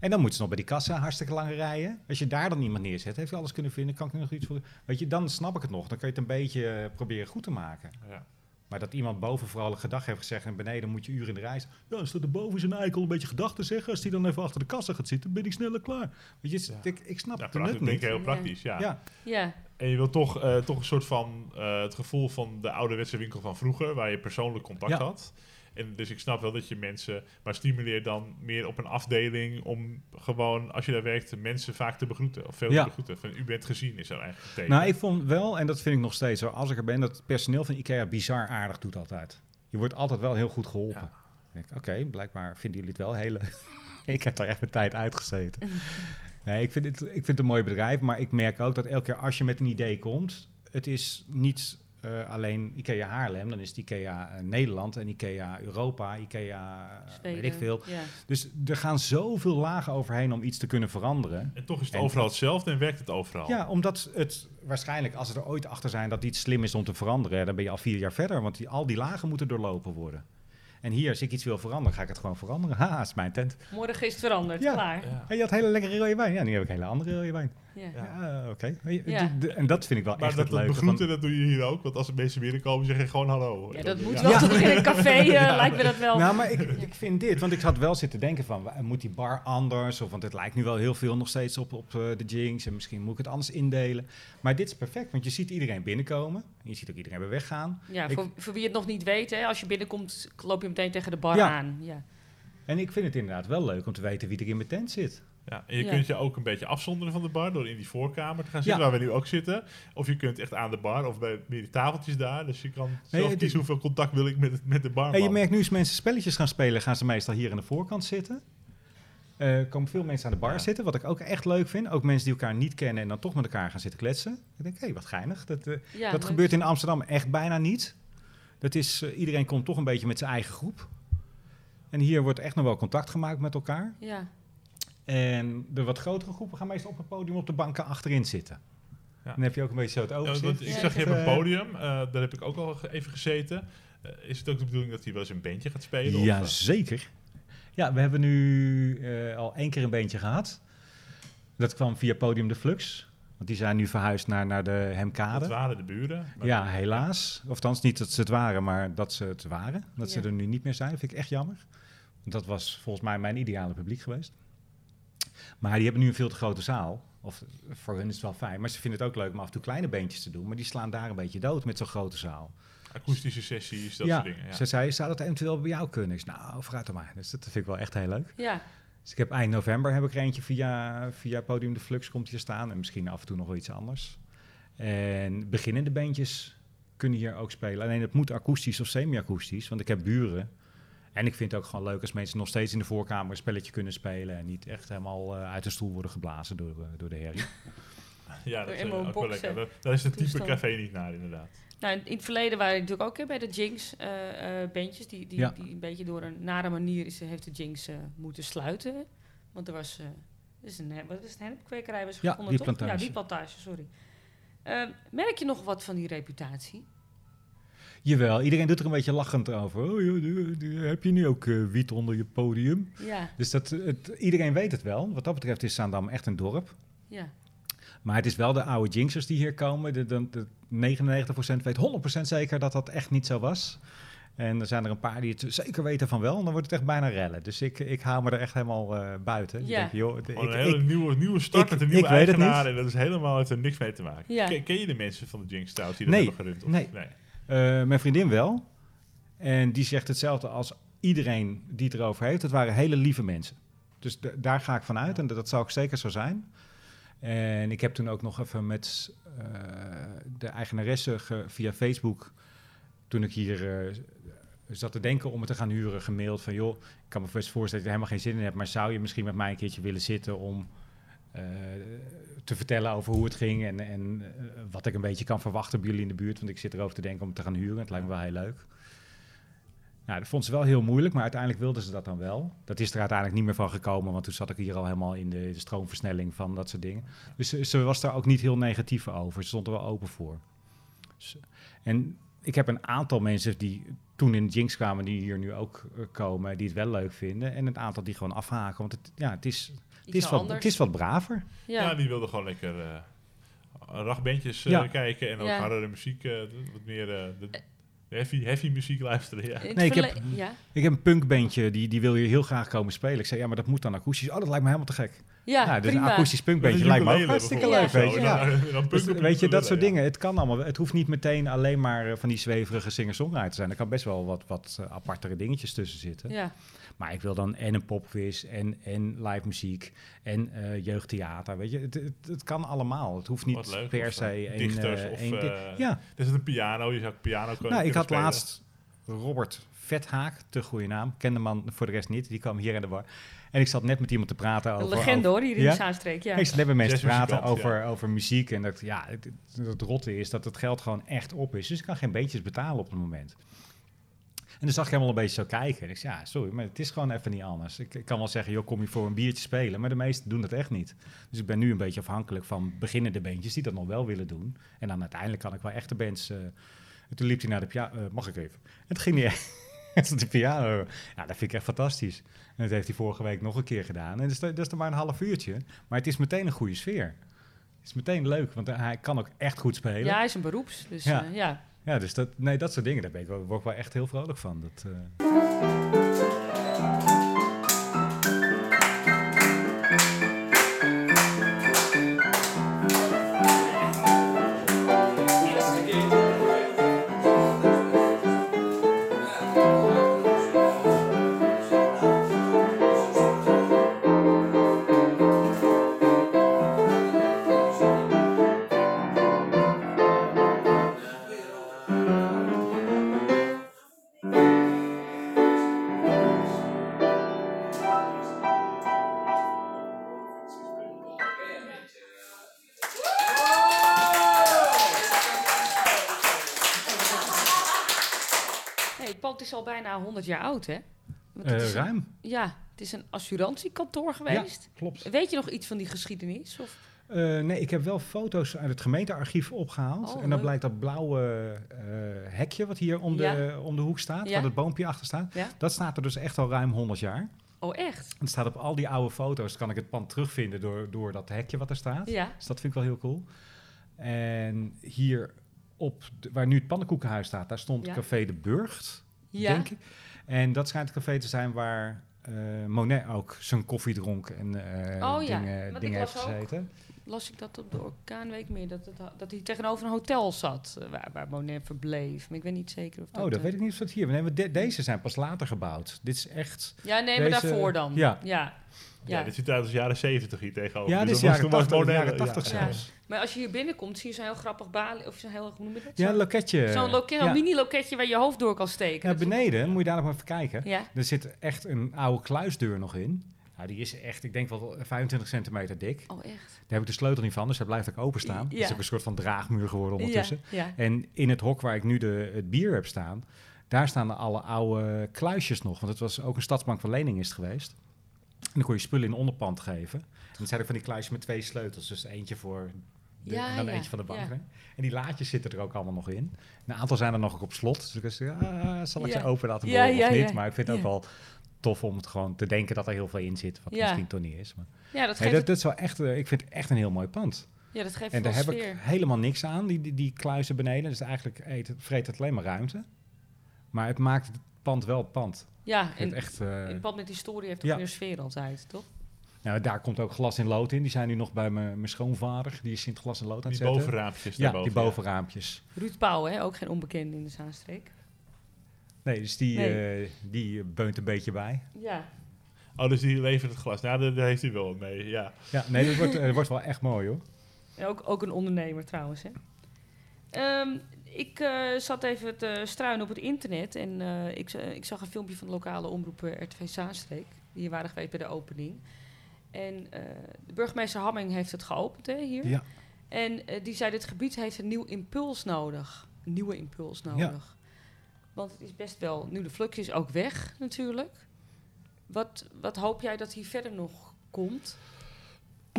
En dan moeten ze nog bij die kassa hartstikke lange rijen. Als je daar dan iemand neerzet, heeft je alles kunnen vinden, kan ik nog iets voor... Weet je, dan snap ik het nog. Dan kan je het een beetje eh, proberen goed te maken. Ja. Maar dat iemand boven vooral een gedag heeft gezegd en beneden moet je uren in de reis. Ja, als er boven zijn eikel een beetje gedachten zeggen, als die dan even achter de kassa gaat zitten, ben ik sneller klaar. Weet je, Ja. ik, ik snap Ja, het nut denk ik niet. heel praktisch, ja. Ja. Ja, En je wilt toch, eh, toch een soort van eh, het gevoel van de ouderwetse winkel van vroeger, waar je persoonlijk contact Ja. had. En dus ik snap wel dat je mensen, maar stimuleer dan meer op een afdeling om gewoon, als je daar werkt, mensen vaak te begroeten. Of veel Ja. te begroeten. Van, u bent gezien, is er eigenlijk thema. Nou, ik vond wel, en dat vind ik nog steeds zo, als ik er ben, dat het personeel van IKEA bizar aardig doet altijd. Je wordt altijd wel heel goed geholpen. Ja. Ik denk, Oké, blijkbaar vinden jullie het wel hele... [LAUGHS] ik heb daar echt mijn tijd uitgezeten. [LAUGHS] nee, ik vind, het, ik vind het een mooi bedrijf, maar ik merk ook dat elke keer als je met een idee komt, het is niet eh, alleen IKEA Haarlem, dan is het IKEA eh, Nederland en IKEA Europa, IKEA weet ik veel. Ja. Dus er gaan zoveel lagen overheen om iets te kunnen veranderen. En toch is het En- overal hetzelfde en werkt het overal. Ja, omdat het waarschijnlijk, als ze er ooit achter zijn dat iets slim is om te veranderen, dan ben je al vier jaar verder, want die, al die lagen moeten doorlopen worden. En hier, als ik iets wil veranderen, ga ik het gewoon veranderen. [LAUGHS] Haha, is mijn tent. Morgen is het veranderd, Ja. klaar. Ja. En je had hele lekkere rode wijn. Ja, nu heb ik hele andere rode wijn. Ja. Oké. Ja. En dat vind ik wel Maar echt dat, het dat leuke. begroeten, van- dat doe je hier ook. Want als er mensen binnenkomen, zeg je gewoon hallo. Ja, dat moet wel Ja. toch in een café, eh, [LAUGHS] Ja. lijkt me dat wel. Nou, maar ik, ik vind dit, want ik had wel zitten denken van, moet die bar anders? Of, want het lijkt nu wel heel veel nog steeds op, op eh, de Jinx en misschien moet ik het anders indelen. Maar dit is perfect, want je ziet iedereen binnenkomen. En je ziet ook iedereen weer weggaan. Ja, Ik- voor, voor wie het nog niet weet, hè, als je binnenkomt, loop je meteen tegen de bar Ja. aan. Ja. En ik vind het inderdaad wel leuk om te weten wie er in mijn tent zit. Ja, en je Ja. kunt je ook een beetje afzonderen van de bar door in die voorkamer te gaan zitten, Ja. waar we nu ook zitten. Of je kunt echt aan de bar of bij meer die tafeltjes daar. Dus je kan zelf kiezen hoeveel contact wil ik met, met de barman. En je merkt nu als mensen spelletjes gaan spelen, gaan ze meestal hier aan de voorkant zitten. Eh, Er komen veel mensen aan de bar Ja. zitten, wat ik ook echt leuk vind. Ook mensen die elkaar niet kennen en dan toch met elkaar gaan zitten kletsen. Ik denk, hé, wat geinig. Dat, eh, Ja, dat leuk. gebeurt in Amsterdam echt bijna niet. Dat is, eh, iedereen komt toch een beetje met zijn eigen groep. En hier wordt echt nog wel contact gemaakt met elkaar. Ja, En de wat grotere groepen gaan meestal op het podium op de banken achterin zitten. Ja. Dan heb je ook een beetje zo het overzicht. want ik zag, je hebt een eh, podium. eh, daar heb ik ook al even gezeten. Eh, is het ook de bedoeling dat hij wel eens een bandje gaat spelen? Ja, of, zeker. Ja, we hebben nu eh, al één keer een beentje gehad. Dat kwam via Podium de Flux. Want die zijn nu verhuisd naar, naar de dat Hemkade. waren de buren. Ja, helaas. Of althans, niet dat ze het waren, maar dat ze het waren. Dat ze er nu niet meer zijn. Dat vind ik echt jammer. Want dat was volgens mij mijn ideale publiek geweest. Maar die hebben nu een veel te grote zaal. Of voor hun is het wel fijn. Maar ze vinden het ook leuk om af en toe kleine beentjes te doen. Maar die slaan daar een beetje dood met zo'n grote zaal. Akoestische sessies, dat ja, soort dingen. Ja. ze zei, zou dat eventueel bij jou kunnen? Ik zei, nou, vooruit dan maar. Dus dat vind ik wel echt heel leuk. ja. Dus ik heb eind november heb ik er eentje via, via Podium de Flux komt hier staan. En misschien af en toe nog wel iets anders. En beginnende bandjes kunnen hier ook spelen. Alleen het moet akoestisch of semi-akoestisch. Want ik heb buren. En ik vind het ook gewoon leuk als mensen nog steeds in de voorkamer een spelletje kunnen spelen. En niet echt helemaal eh, uit de stoel worden geblazen door, eh, door de herrie. [LAUGHS] ja, dat is Helemaal ook wel boksen. lekker. Dat- Daar is het type Toestand. café niet naar, inderdaad. Nou, in het verleden waren er natuurlijk ook hè, bij de Jinx eh, eh, bandjes, die, die, Ja. die een beetje door een nare manier is, heeft de Jinx eh, moeten sluiten. Want er was, eh is een, wat is het, hennepkwekerij was Ja, gevonden, toch? Ja, wietplantage. die plantage, sorry. Merk je nog wat van die reputatie? Jawel, iedereen doet er een beetje lachend over. Oh, heb je nu ook eh, wiet onder je podium? Ja, Dus dat, het, iedereen weet het wel. Wat dat betreft is Zaandam echt een dorp. ja. Maar het is wel de oude jinxers die hier komen. De, de, de 99% weet 100% zeker dat dat echt niet zo was. En er zijn er een paar die het zeker weten van wel. En dan wordt het echt bijna rellen. Dus ik, ik hou me er echt helemaal eh, buiten. Ja. Ik denk, joh, de- Gewoon ik, een hele ik- nieuwe, nieuwe start ik- met een nieuwe ik weet het eigenaar. niet. En dat is helemaal, heeft er niks mee te maken. Ja. Ken, ken je de mensen van de Jinx Stout die dat Nee, hebben gerund? Of- nee. eh, mijn vriendin wel. En die zegt hetzelfde als iedereen die het erover heeft. Het waren hele lieve mensen. Dus daar ga ik van uit. En dat, zal ook zeker zo zijn. En ik heb toen ook nog even met eh, de eigenaresse ge- via Facebook... toen ik hier eh, zat te denken om het te gaan huren, gemaild van... joh, ik kan me best voorstellen dat je er helemaal geen zin in hebt... maar zou je misschien met mij een keertje willen zitten om... eh, te vertellen over hoe het ging en, en eh, wat ik een beetje kan verwachten bij jullie in de buurt. Want ik zit erover te denken om te gaan huren. Het lijkt me wel heel leuk. Nou, dat vond ze wel heel moeilijk, maar uiteindelijk wilden ze dat dan wel. Dat is er uiteindelijk niet meer van gekomen, want toen zat ik hier al helemaal in de, de stroomversnelling van dat soort dingen. Dus ze, was daar ook niet heel negatief over. Ze stond er wel open voor. En ik heb een aantal mensen die toen in Jinx kwamen, die hier nu ook eh, komen, die het wel leuk vinden. En een aantal die gewoon afhaken, want het, ja, het, is, het, is, wat, het is wat braver. Ja. ja. die wilden gewoon lekker uh, eh, Ja. kijken en ook Ja. hardere muziek, eh, wat meer eh, de, heavy, heavy muziek luisteren. Ja. Nee, ik heb-. Ik heb een punkbandje, die, die wil je heel graag komen spelen. Ik zei, ja, maar dat moet dan akoestisch. Oh, dat lijkt me helemaal te gek. Ja, Ja, dus een prima. akoestisch punkbandje een lijkt me ook hartstikke leuk, weet je. Ja. Dus, weet je, dat soort ja. dingen. Het kan allemaal. Het hoeft niet meteen alleen maar eh, van die zweverige singer-songwriter te zijn. Er kan best wel wat, wat eh, apartere dingetjes tussen zitten. Ja, Maar ik wil dan en een popquiz en, en live muziek en eh, jeugdtheater. Weet je, het, het, het kan allemaal. Het hoeft niet leuk, per se eh, dichters eh, of, di- eh, ja, Er zit een piano, je zou piano kunnen nou, ik had spelen. laatst Robert Vethaak, te goede naam. Kende man voor de rest niet. Die kwam hier in de bar. En ik zat net met iemand te praten een over... legende over- hoor, hier in Ja? de Zaanstreek. Ja. ik zat net met mensen te praten over, over muziek. En dat, ja, het, het, het rotte is dat het geld gewoon echt op is. Dus ik kan geen beetjes betalen op het moment. En dan zag ik helemaal een beetje zo kijken. En ik zei, ja, sorry, maar het is gewoon even niet anders. Ik, ik kan wel zeggen, joh, kom je voor een biertje spelen. Maar de meesten doen dat echt niet. Dus ik ben nu een beetje afhankelijk van beginnende bandjes die dat nog wel willen doen. En dan uiteindelijk kan ik wel echte bands... eh, en toen liep hij naar de piano. eh, mag ik even? En toen ging hij echt [LAUGHS] de piano. Ja, dat vind ik echt fantastisch. En dat heeft hij vorige week nog een keer gedaan. En dat is, dat is er maar een half uurtje. Maar het is meteen een goede sfeer. Het is meteen leuk, want hij kan ook echt goed spelen. Ja, hij is een beroeps. Dus Ja. ja. Ja, dus dat, nee, dat soort dingen, daar ben ik wel, word ik wel echt heel vrolijk van. Dat, eh, bijna 100 jaar oud, hè? Een- ruim, ja, het is een assurantiekantoor geweest. klopt. Weet je nog iets van die geschiedenis? Of? Eh, nee, ik heb wel foto's uit het gemeentearchief opgehaald. Oh, en dan leuk. blijkt dat blauwe eh, hekje wat hier om de, Ja. om de hoek staat, Ja. waar het boompje achter staat, dat staat er dus echt al ruim 100 jaar. Oh, echt? Het staat op al die oude foto's, kan ik het pand terugvinden door, door dat hekje wat er staat. Ja. Dus dat vind ik wel heel cool. En hier op, de- waar nu het pannenkoekenhuis staat, daar stond. Café de Burgt, Ja. denk ik. En dat schijnt het café te zijn waar eh, Monet ook zijn koffie dronk en eh, Oh ja, dingen, ik dingen heeft gezeten. Las ik dat op de Orkaanweek meer, dat, het, dat hij tegenover een hotel zat, eh, waar, waar Monet verbleef. Maar ik weet niet zeker of dat... Oh, dat weet ik niet of dat hier... Nee, maar de- deze zijn pas later gebouwd. Dit is echt... Ja, nee, maar Deze- daarvoor dan. ja. ja. Ja, Ja. dit ziet eruit als jaren 70 hier tegenover. Ja, dit is dat was jaren toen was 80, moderne- jaren 80 ja. zelfs. Maar als je hier binnenkomt, zie je zo'n heel grappig balie, of zo'n heel, hoe noem je dat? Ja, loketje. Zo'n loket, ja. een mini-loketje waar je hoofd door kan steken. Ja, Dat beneden, moet je daar nog maar even kijken. Ja, Er zit echt een oude kluisdeur nog in. Nou, die is echt, ik denk wel 25 centimeter dik. oh echt. Daar heb ik de sleutel niet van, dus hij blijft ook openstaan. Het is ook een soort van draagmuur geworden ondertussen. Ja, ja. En in het hok waar ik nu de, het bier heb staan, daar staan alle oude kluisjes nog. Want het was ook een stadsbank van lening is het geweest. En dan kon je spullen in de onderpand geven. En het zijn ook van die kluisjes met twee sleutels. Dus eentje voor de, Ja, en dan ja, eentje van de bank. ja. En die laadjes zitten er ook allemaal nog in. Een aantal zijn er nog op slot. Dus ik was, ah, zal ik ze open laten boren of niet? Maar ik vind het ook wel tof om het gewoon te denken dat er heel veel in zit. Wat Ja. misschien toch niet is. Maar Ja, dat nee, geeft, dat, dat is wel echt, eh, ik vind het echt een heel mooi pand. ja, dat geeft En daar heb sfeer. ik helemaal niks aan, die, die, die kluizen beneden. Dus eigenlijk eet, het- vreet het alleen maar ruimte. Maar het maakt pand wel pand. Ja, en het echt, eh, in pad met historie heeft ook ja. meer sfeer altijd, toch? nou, daar komt ook glas in lood in. Die zijn nu nog bij mijn mijn schoonvader. Die is in het glas in lood aan het Die zetten. bovenraampjes Ja, daarboven. die bovenraampjes. Ruud Pauw, hè? ook geen onbekende in de Zaanstreek. Nee, dus die, Nee. eh, die beunt een beetje bij. Ja. Oh, dus die levert het glas. Nou, daar, heeft hij wel mee, ja. Ja, nee, dat wordt, eh, wordt wel echt mooi hoor. En ook, ook een ondernemer trouwens, hè? Ehm, ik eh, zat even te struinen op het internet en eh, ik, ik zag een filmpje van de lokale omroep eh, RTV Zaanstreek. Die hier waren geweest bij de opening. En de burgemeester Hamming heeft het geopend hè, hier. Ja. En die zei, dit gebied heeft een nieuw impuls nodig. Een nieuwe impuls nodig. Want het is best wel, nu de flux is ook weg natuurlijk. Wat, wat hoop jij dat hier verder nog komt?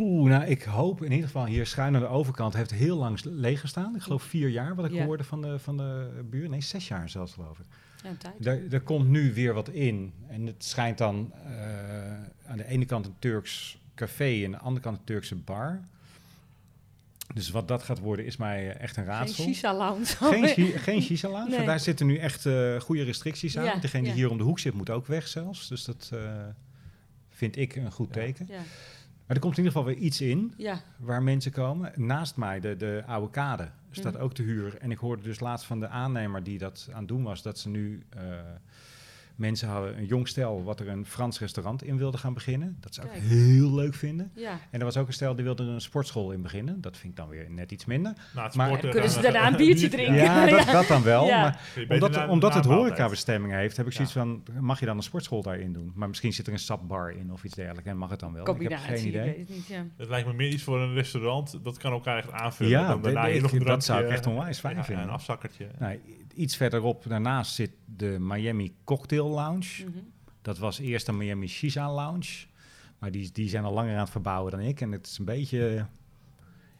Oeh, nou, ik hoop in ieder geval hier schuin aan de overkant heeft heel lang leeg gestaan. Ik geloof vier jaar wat ik Ja. hoorde van de, van de buur. Nee, zes jaar zelfs geloof ik. Ja, komt nu weer wat in. En het schijnt dan eh, aan de ene kant een Turks café en aan de andere kant een Turkse bar. Dus wat dat gaat worden is mij eh, echt een Geen raadsel. shisha-lounge. Geen, shi- geen shisha lounge. Nee. want Daar zitten nu echt eh, goede restricties aan. Ja, Degene die hier om de hoek zit moet ook weg zelfs. Dus dat vind ik een goed Ja. teken. Maar er komt in ieder geval weer iets in ja, waar mensen komen. Naast mij, de, de oude kade, staat ook te huur. En ik hoorde dus laatst van de aannemer die dat aan het doen was, dat ze nu eh, mensen hadden, een jong stel, wat er een Frans restaurant in wilde gaan beginnen. Dat zou ik Kijk. heel leuk vinden. ja. En er was ook een stel die wilde een sportschool in beginnen. Dat vind ik dan weer net iets minder. Het Maar- sporten Kunnen ze daarna een biertje [LAUGHS] drinken? Ja, dat, Ja. dat dan wel. Ja. Maar omdat, na- omdat na het horecabestemming heeft, heb ik zoiets Ja. van, mag je dan een sportschool daarin doen? Maar misschien zit er een sapbar in of iets dergelijks en mag het dan wel. Ik heb geen idee. het niet, ja. Het lijkt me meer iets voor een restaurant. Dat kan elkaar echt aanvullen. Ja, dan daarna dat zou ik echt onwijs fijn ja, vinden. Een afzakkertje. Nou, iets verderop daarnaast zit de Miami Cocktail Lounge. Mhm. Dat was eerst een Miami Shisha Lounge. Maar die, die zijn al langer aan het verbouwen dan ik. En het is een beetje...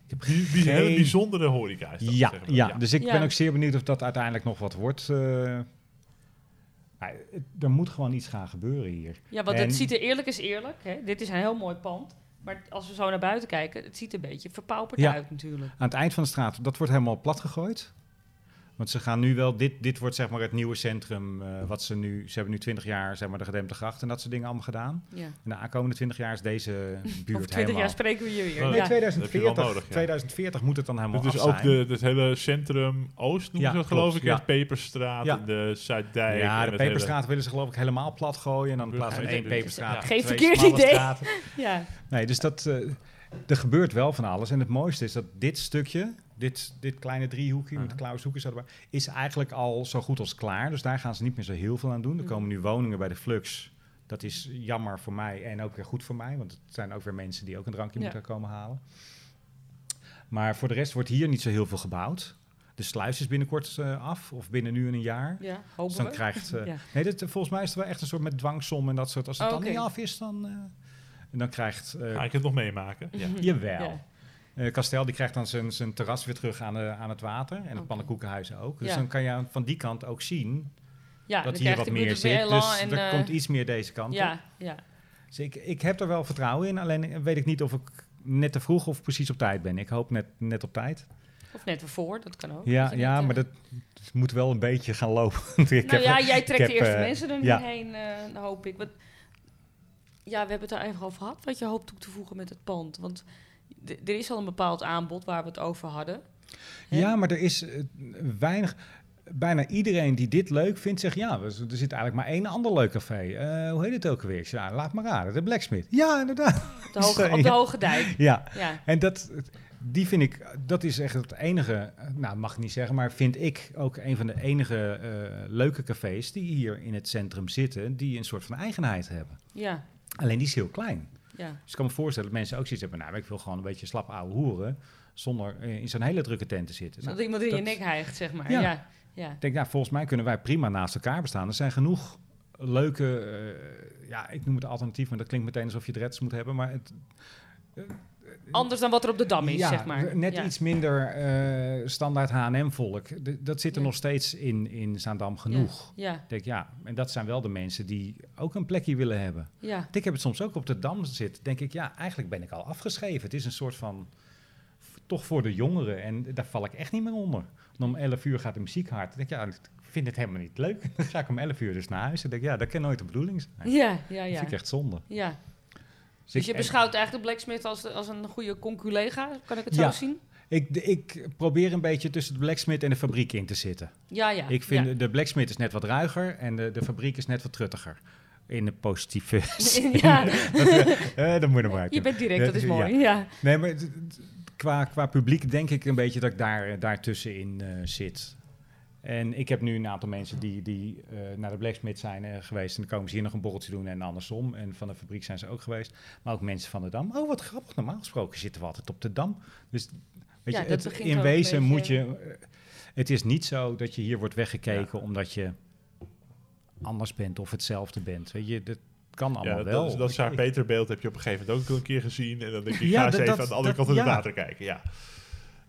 Ik heb Die, die geen- hele bijzondere horeca is dat, Ja, zeggen we. ja, dus ik Ja. ben ook zeer benieuwd of dat uiteindelijk nog wat wordt. eh. Nou, het- er moet gewoon iets gaan gebeuren hier. Ja, want En- het ziet er eerlijk is eerlijk. Hè? Dit is een heel mooi pand. Maar als we zo naar buiten kijken, het ziet er een beetje verpauperd Ja. uit natuurlijk. Aan het eind van de straat, dat wordt helemaal plat gegooid. Want ze gaan nu wel, dit, dit wordt zeg maar het nieuwe centrum. eh, wat ze nu, ze hebben nu 20 jaar zeg maar, de gedempte gracht en dat soort dingen allemaal gedaan. Ja. En de aankomende 20 jaar is deze buurt Over 20 helemaal... jaar spreken we hier weer. Oh, Nee, ja. 2040, Dat heb je wel nodig, ja. 2040 moet het dan helemaal Dit is af ook zijn. de, het hele centrum Oost, noemen Ja, ze dat geloof klopt, ik. ja. Ja. Peperstraat Ja. en de Zuiddijk. ja, en de hele- Peperstraat willen ze geloof ik helemaal plat gooien. En dan in plaats van één Peperstraat, ja. Geen verkeerd idee. [LAUGHS] Ja. Nee, dus dat, eh, er gebeurt wel van alles. En het mooiste is dat dit stukje, dit, dit kleine driehoekje met Mhm. klauwshoekjes erbij, is eigenlijk al zo goed als klaar. Dus daar gaan ze niet meer zo heel veel aan doen. Er Mhm. komen nu woningen bij de Flux. Dat is jammer voor mij en ook weer goed voor mij, want het zijn ook weer mensen die ook een drankje Ja. moeten komen halen. Maar voor de rest wordt hier niet zo heel veel gebouwd. De sluis is binnenkort eh, af, of binnen nu en een jaar. Ja, Dus dan we. krijgt... eh, [LAUGHS] Ja. Nee, dit, volgens mij is het wel echt een soort met dwangsom en dat soort. Als het Oh, dan niet af is, dan... eh, en dan krijgt... eh, Ga ik het nog meemaken? [LAUGHS] Ja. Jawel. Ja. Eh, Kastel die krijgt dan zijn, zijn terras weer terug aan, de, aan het water. En het pannenkoekenhuis ook. Dus Ja. dan kan je van die kant ook zien Ja, dat hier wat meer zit. Dus en, er eh, komt iets meer deze kant op. Ja, ja. Dus ik, ik heb er wel vertrouwen in. Alleen weet ik niet of ik net te vroeg of precies op tijd ben. Ik hoop net, net op tijd. Of net ervoor, dat kan ook. Ja, ja maar eh, dat moet wel een beetje gaan lopen. [LAUGHS] Ik nou heb- ja, jij trekt de eerste eh, mensen er nu ja. heen, eh, hoop ik. Ja, we hebben het daar even over gehad, wat je hoopt toe te voegen met het pand. Want er is al een bepaald aanbod waar we het over hadden. Hè? Ja, maar er is eh, weinig. Bijna iedereen die dit leuk vindt, zegt ja, er zit eigenlijk maar één ander leuk café. Eh, hoe heet het ook alweer? Ja, laat maar raden, de Blacksmith. Ja, inderdaad. Op de hoge, op de [LAUGHS] Hoge Dijk. Ja, Ja, en dat, die vind ik, dat is echt het enige, eh, nou mag ik niet zeggen, maar vind ik ook een van de enige leuke cafés die hier in het centrum zitten, die een soort van eigenheid hebben. ja, Alleen die is heel klein. Ja. Dus ik kan me voorstellen dat mensen ook zoiets hebben, nou ik wil gewoon een beetje slap ouwe hoeren, zonder eh, in zo'n hele drukke tent te zitten. Zodat Nou, iemand in je dat- nek hijgt, zeg maar. Ja. Ja, ja. Ik denk, nou, volgens mij kunnen wij prima naast elkaar bestaan. Er zijn genoeg leuke, eh, ja, ik noem het alternatief, maar dat klinkt meteen alsof je dreads moet hebben. Maar het, Anders dan wat er op de dam is, ja, zeg maar. net ja. iets minder eh, standaard H&M-volk. Dat zit er Ja. nog steeds in, in Zaandam genoeg. Ja, Ik denk, ja, en dat zijn wel de mensen die ook een plekje willen hebben. ja. Ik heb het soms ook op de Dam zitten. Denk ik, ja, eigenlijk ben ik al afgeschreven. Het is een soort van, toch voor de jongeren. En daar val ik echt niet meer onder. En om 11 uur gaat de muziek hard. Dan denk ik, ja, ik vind het helemaal niet leuk. [LAUGHS] Dan ga ik om 11 uur dus naar huis. En denk ik, ja, dat kan nooit de bedoeling zijn. Ja, ja, Dat ja. vind ik echt zonde. ja. Dus, Dus je beschouwt eigenlijk de Blacksmith als, als een goede conculega, kan ik het Ja. zo zien? ik, ik probeer een beetje tussen de blacksmith en de fabriek in te zitten. Ja, ja. ik vind ja. de blacksmith is net wat ruiger en de, de fabriek is net wat truttiger. In de positieve [LAUGHS] zin. Ja. [LAUGHS] Eh, dat moet je maar. Je bent direct, dat is mooi. Ja. Nee, maar qua, qua publiek denk ik een beetje dat ik daar, daartussenin eh zit. En ik heb nu een aantal mensen die, die eh, naar de Blacksmith zijn eh, geweest. En dan komen ze hier nog een borreltje doen en andersom. En van de fabriek zijn ze ook geweest. Maar ook mensen van de Dam. Oh, wat grappig. Normaal gesproken zitten we altijd op de Dam. Dus weet Ja, je, het, in wezen beetje- moet je... eh, het is niet zo dat je hier wordt weggekeken omdat je anders bent of hetzelfde bent. Weet je, dat kan allemaal Ja, wel. dat, dat Saar Peter beeld heb je op een gegeven moment ook al een keer gezien. En dan denk ik, Ja, ga eens dat- even dat- aan de andere dat- kant van het ja. water kijken. Ja.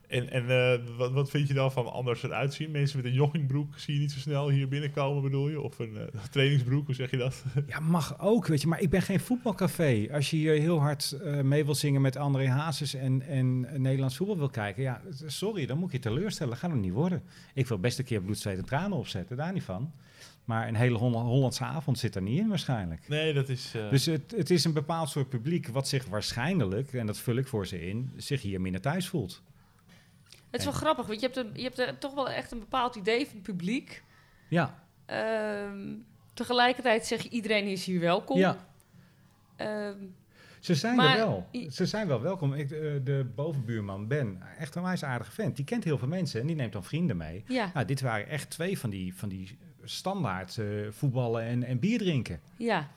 En, en eh, wat, wat vind je dan van anders eruit zien? Mensen met een joggingbroek zie je niet zo snel hier binnenkomen, bedoel je? Of een eh, [LAUGHS] trainingsbroek, hoe zeg je dat? [LAUGHS] Ja, mag ook, weet je. Maar ik ben geen voetbalcafé. Als je hier heel hard eh, mee wil zingen met André Hazes en, en Nederlands voetbal wil kijken... Ja, sorry, dan moet je teleurstellen. Gaat hem niet worden. Ik wil best een keer bloed, zweet en tranen opzetten, daar niet van. Maar een hele Holl- Hollandse avond zit er niet in waarschijnlijk. Nee, dat is... Dus het, het is een bepaald soort publiek wat zich waarschijnlijk, en dat vul ik voor ze in, zich hier minder thuis voelt. Het is wel grappig, want je hebt, een, je hebt er toch wel echt een bepaald idee van het publiek. Ja, Ehm, tegelijkertijd zeg je iedereen is hier welkom. ja. Ehm, Ze zijn Maar er wel. Ze zijn wel welkom. Ik, eh, de bovenbuurman Ben, echt een wijs aardige vent. Die kent heel veel mensen en die neemt dan vrienden mee. ja, Nou, dit waren echt twee van die, van die standaard eh, voetballen en, en bier drinken. ja,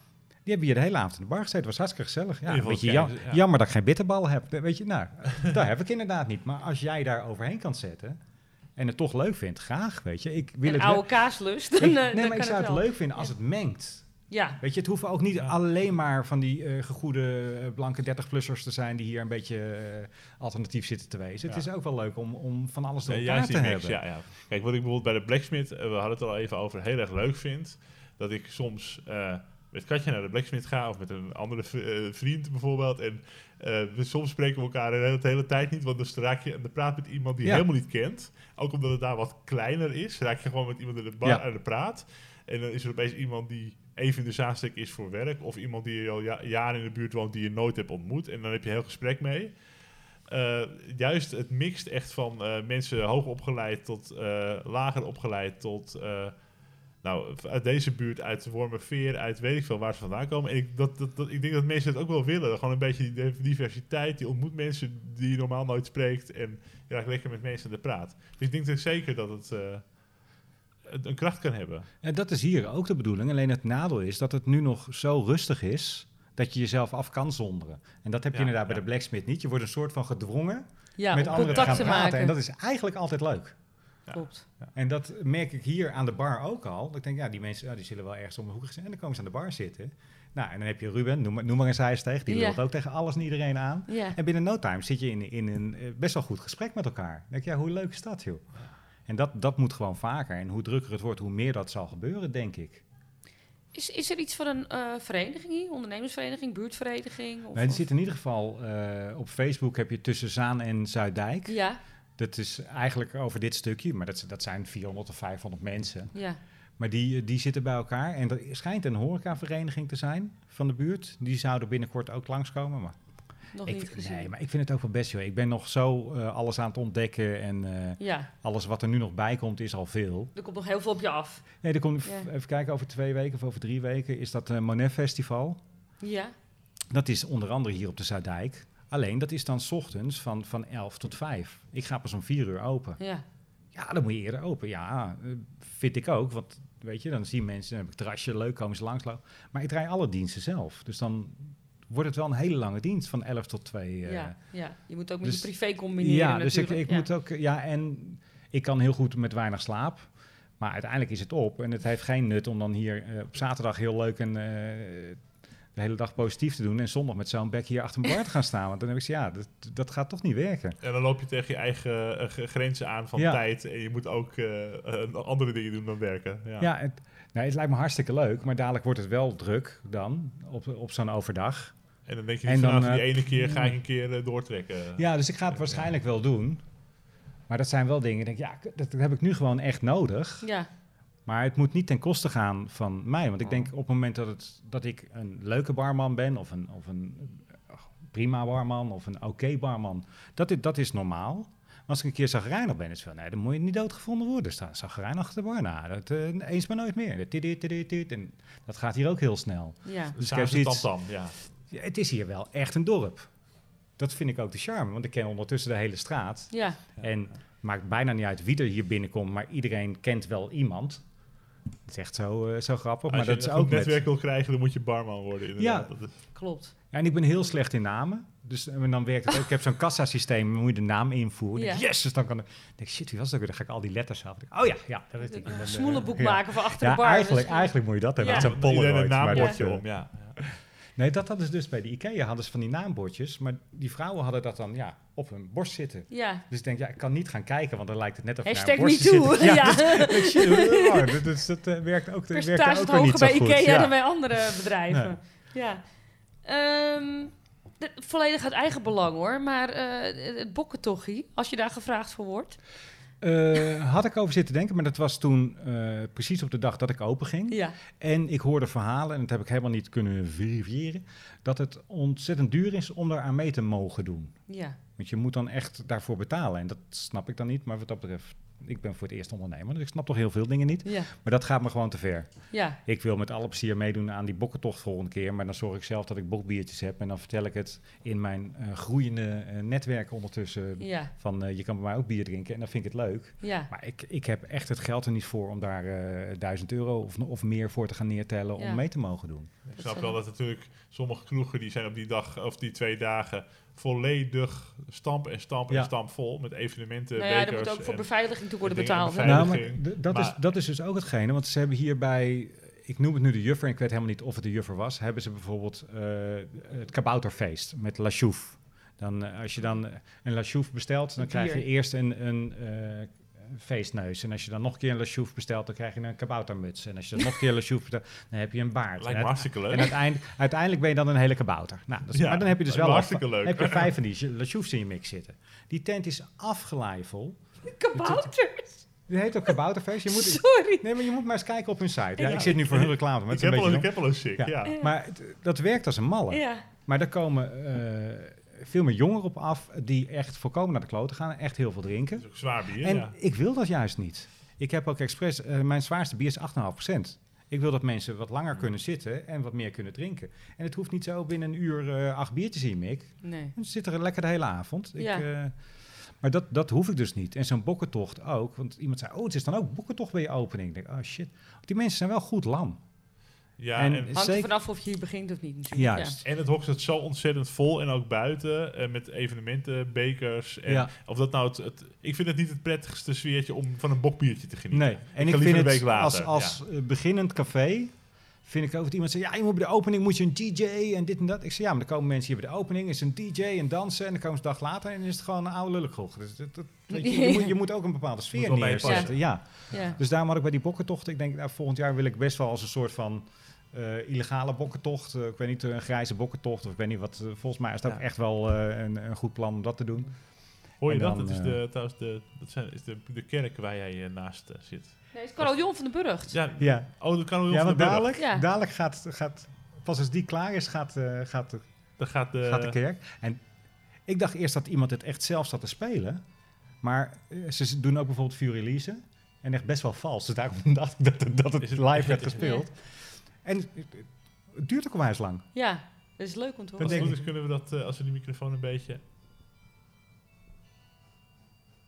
Die hebben hier de hele avond in de bar gezeten. was hartstikke gezellig. Ja, jam-. Jammer dat ik geen bitterbal heb. Weet je, nou, [LAUGHS] dat heb ik inderdaad niet. Maar als jij daar overheen kan zetten en het toch leuk vindt, graag, weet je. Ik wil een het oude wel- kaaslust. Ik- [LAUGHS] eh, nee, dan maar ik zou het wel. leuk vinden als Ja. het mengt. Ja, Weet je, het hoeven ook niet Ja. alleen maar van die eh gegoede eh, blanke 30-plussers te zijn die hier een beetje eh, alternatief zitten te wezen. Het is ook wel leuk om, om van alles door Nee, elkaar juist te die mix, hebben. ja, ja. Kijk, wat ik bijvoorbeeld bij de Blacksmith, eh, we hadden het al even over, heel erg leuk vind. Dat ik soms eh, met Katja naar de Blacksmith ga of met een andere eh, vriend bijvoorbeeld. En eh, we, soms spreken we elkaar de hele, de hele tijd niet, want dan raak je aan de praat met iemand die je Ja. helemaal niet kent. Ook omdat het daar wat kleiner is, raak je gewoon met iemand in de bar Ja. aan de praat. En dan is er opeens iemand die even in de zaanstek is voor werk. Of iemand die al ja, jaren in de buurt woont die je nooit hebt ontmoet. En dan heb je een heel gesprek mee. Eh, juist het mixt echt van mensen hoog opgeleid tot lager opgeleid tot... nou, uit deze buurt, uit Wormerveer, uit weet ik veel waar ze vandaan komen. En ik, dat, dat, dat, ik denk dat mensen het ook wel willen. Gewoon een beetje die diversiteit. Je ontmoet mensen die je normaal nooit spreekt. En je raakt lekker met mensen aan de praat. Dus ik denk zeker dat het eh, het een kracht kan hebben. En dat is hier ook de bedoeling. Alleen het nadeel is dat het nu nog zo rustig is dat je jezelf af kan zonderen. En dat heb je Ja, inderdaad bij de Blacksmith niet. Je wordt een soort van gedwongen ja met anderen te gaan te praten. maken. En dat is eigenlijk altijd leuk. Klopt. En dat merk ik hier aan de bar ook al. Ik denk, ja, die mensen ja, die zullen wel ergens om de hoek zijn. En dan komen ze aan de bar zitten. Nou, en dan heb je Ruben, noem, maar- noem maar eens hij tegen. Die lult ook tegen alles en iedereen aan. En binnen no time zit je in, in een eh, best wel goed gesprek met elkaar. Dan denk je, ja, hoe leuk is dat, joh? En dat, dat moet gewoon vaker. En hoe drukker het wordt, hoe meer dat zal gebeuren, denk ik. Is, is er iets van een eh, vereniging hier? Ondernemersvereniging, buurtvereniging? Of, Nee, of- zit in ieder geval eh, op Facebook heb je tussen Zaan en Zuiddijk. Ja, Dat is eigenlijk over dit stukje, maar dat, dat zijn 400 of 500 mensen. ja. Maar die, die zitten bij elkaar. En er schijnt een horecavereniging te zijn van de buurt. Die zouden binnenkort ook langskomen. Maar Nog ik, niet gezien. nee, maar ik vind het ook wel best, joh. Ik ben nog zo eh, alles aan het ontdekken. En eh, Ja, alles wat er nu nog bij komt, is al veel. er komt nog heel veel op je af. Nee, er komt, Ja. even kijken, over twee weken of over drie weken is dat eh, Monet Festival. Ja, Dat is onder andere hier op de Zuidijk. Alleen, dat is dan 's ochtends van, van 11 tot 5. Ik ga pas om 4 uur open. ja. Ja, dan moet je eerder open. Ja, eh, vind ik ook. Want weet je, dan zien mensen, dan heb ik terrasje, leuk, komen ze langslopen. Maar ik draai alle diensten zelf. Dus dan wordt het wel een hele lange dienst van 11 tot 2. eh. ja, ja. Je moet ook met dus- je privé combineren ja, dus ik, natuurlijk. ik ja. moet ook, ja, en ik kan heel goed met weinig slaap. Maar uiteindelijk is het op. En het heeft geen nut om dan hier eh, op zaterdag heel leuk en de hele dag positief te doen. En zondag met zo'n bek hier achter mijn bar te gaan staan. Want dan heb ik gezegd, ja, dat, dat gaat toch niet werken. En dan loop je tegen je eigen eh, grenzen aan van Ja. tijd. En je moet ook eh, eh, andere dingen doen dan werken. Ja. Ja, het, nou, het lijkt me hartstikke leuk. Maar dadelijk wordt het wel druk dan op, op zo'n overdag. En dan denk je, En niet dan, vanaf die eh, ene keer ga ik een keer eh, doortrekken. Ja, dus ik ga het waarschijnlijk wel doen. Maar dat zijn wel dingen, ik denk, ja, dat heb ik nu gewoon echt nodig. Ja, Maar het moet niet ten koste gaan van mij. Want ik Oh. denk op het moment dat, het, dat ik een leuke barman ben, of een, of een eh, prima barman, of een oké barman, dat, is- dat is normaal. Maar als ik een keer zagrijnig ben, is van, nee, dan moet je niet doodgevonden worden. Staan zagrijnig achter de bar. Nou, dat, eh, eens maar nooit meer. Dat, dit, dit, dit, dit. En dat gaat hier ook heel snel. ja. Dus ik Dus heb zoiets- tamtam, ja. Ja, het is hier wel echt een dorp. Dat vind ik ook de charme, want ik ken ondertussen de hele straat. Ja, En maakt bijna niet uit wie er hier binnenkomt, maar iedereen kent wel iemand. Dat is echt zo, eh, zo grappig. Als maar je dat is een ook met... netwerk wil krijgen, dan moet je barman worden. Inderdaad. Ja. Dat is- klopt. Ja, en ik ben heel slecht in namen. Dus en dan werkt het ook. Ik heb zo'n kassasysteem, dan moet je de naam invoeren. Ja. yes, dus dan kan ik... dan denk ik, shit, wie was dat ook weer? Dan ga ik al die letters af. Denk Oh ja, ja, dat is ik. Een smoelenboek ja. maken van achter Ja, de bar. eigenlijk, Dus- eigenlijk moet je dat hebben. Ja. met zo'n Iedereen Polaroid. een dat, om, eh, ja. Nee, dat hadden ze dus bij de IKEA, hadden ze van die naambordjes. Maar die vrouwen hadden dat dan ja, op hun borst zitten. Ja. Dus ik denk, ja, ik kan niet gaan kijken, want dan lijkt het net of je naar een borst zit. Ja, [LAUGHS] Ja. dat, eh, werkt ook, dat werkt ook weer niet hoger zo bij goed. IKEA Ja. dan bij andere [LAUGHS] bedrijven. Ja. Ehm, de- volledig uit eigen belang hoor. Maar eh, het bokkentochie, als je daar gevraagd voor wordt. Eh, had ik over zitten denken, maar dat was toen eh, precies op de dag dat ik open ging. Ja. En ik hoorde verhalen, en dat heb ik helemaal niet kunnen verifiëren, dat het ontzettend duur is om daar aan mee te mogen doen. Ja. Want je moet dan echt daarvoor betalen. En dat snap ik dan niet, maar wat dat betreft, ik ben voor het eerst ondernemer, dus ik snap toch heel veel dingen niet. Ja. Maar dat gaat me gewoon te ver. Ja. Ik wil met alle plezier meedoen aan die bokkentocht volgende keer, maar dan zorg ik zelf dat ik bokbiertjes heb en dan vertel ik het in mijn eh, groeiende eh, netwerk ondertussen. Ja. Van eh, je kan bij mij ook bier drinken en dan vind ik het leuk. Ja. Maar ik, ik heb echt het geld er niet voor om daar eh 1000 euro of, of meer voor te gaan neertellen Ja. om mee te mogen doen. Ik snap wel dat natuurlijk sommige kroegen die zijn op die dag of die twee dagen volledig stamp en stamp Ja. en stamp vol met evenementen, Nou ja, er bekers moet ook voor beveiliging toe worden betaald. Nou, maar dat, is, dat is dus ook hetgene, want ze hebben hier bij, ik noem het nu de juffer, en ik weet helemaal niet of het de juffer was, hebben ze bijvoorbeeld eh, het kabouterfeest met La Chouffe. Dan, eh, als je dan een La Chouffe bestelt, dan krijg je eerst een, een eh, feestneus. En als je dan nog een keer een La Chouffe bestelt, dan krijg je een kaboutermuts. En als je dan nog een keer een La Chouffe bestelt, dan heb je een baard. Lijkt me hartstikke leuk. En uiteindelijk, uiteindelijk ben je dan een hele kabouter. Nou, dat is- Ja, maar dan heb je dus wel hartstikke leuk. heb je vijf [LAUGHS] van die La Chouffe in je mix zitten. Die tent is afgeleivol. Kabouters. Die heet ook kabouterfeest. Je moet, Sorry. nee, maar je moet maar eens kijken op hun site. Ja, Ja. ik zit nu voor hun reclame. Maar ik, het is heb een al, ik heb al een sick, Ja. ja. Maar dat werkt als een malle. Ja. Maar daar komen eh, veel meer jongeren op af die echt voorkomen naar de kloten gaan. en Echt heel veel drinken. Dat is ook zwaar bier, En ja. ik wil dat juist niet. Ik heb ook expres, eh, mijn zwaarste bier is 8,5%. Ik wil dat mensen wat langer kunnen zitten en wat meer kunnen drinken. En het hoeft niet zo binnen een uur eh, acht biertjes in mik. Nee. Dan zit er lekker de hele avond. Ik, Ja. eh, maar dat, dat hoef ik dus niet. En zo'n bokkentocht ook. Want iemand zei, oh, het is dan ook bokkentocht bij je opening. Ik denk, oh shit. Die mensen zijn wel goed lam. Ja, En- en, Hangt er vanaf of je hier begint of niet natuurlijk. Juist. en het hok zit zo ontzettend vol. En ook buiten. eh, met evenementen, bekers. En Ja. Of dat nou het, het- Ik vind het niet het prettigste sfeertje om van een bokbiertje te genieten. Nee, en ik, vind een het week later, als, als beginnend café, vind ik ook dat iemand zegt, ja, je moet bij de opening moet je een DJ en dit en dat. Ik zeg, ja, maar dan komen mensen hier bij de opening, is een DJ en dansen en dan komen ze een dag later en is het gewoon een oude lullenkroeg. Dus dat, dat, weet je, je, [LAUGHS] moet, je moet ook een bepaalde sfeer neerzetten. Ja. Ja. Dus daarom had ik bij die bokkentocht, ik denk, nou, volgend jaar wil ik best wel als een soort van eh, illegale bokkentocht, eh, ik weet niet, een grijze bokkentocht of ik weet niet wat, eh, volgens mij is dat Ja. echt wel eh, een, een goed plan om dat te doen. Hoor je dat? Dat is, eh, de, trouwens de, dat zijn, is de, de kerk waar jij eh, naast eh, zit. Nee, het is Caroljon van de Burgt. Ja, Ja, oh, dat kan wel ja van de dadelijk, Ja. dadelijk gaat, gaat, pas als die klaar is, gaat, eh, gaat de Dan gaat de, gaat de kerk. En ik dacht eerst dat iemand het echt zelf zat te spelen. Maar ze doen ook bijvoorbeeld Furilize. En echt best wel vals. Dus daarom [LAUGHS] dacht ik dat het, dat het live werd gespeeld. En het, het duurt ook onwijs lang. Ja, dat is leuk om te Als horen. denk ik. is kunnen we dat, als we die microfoon een beetje...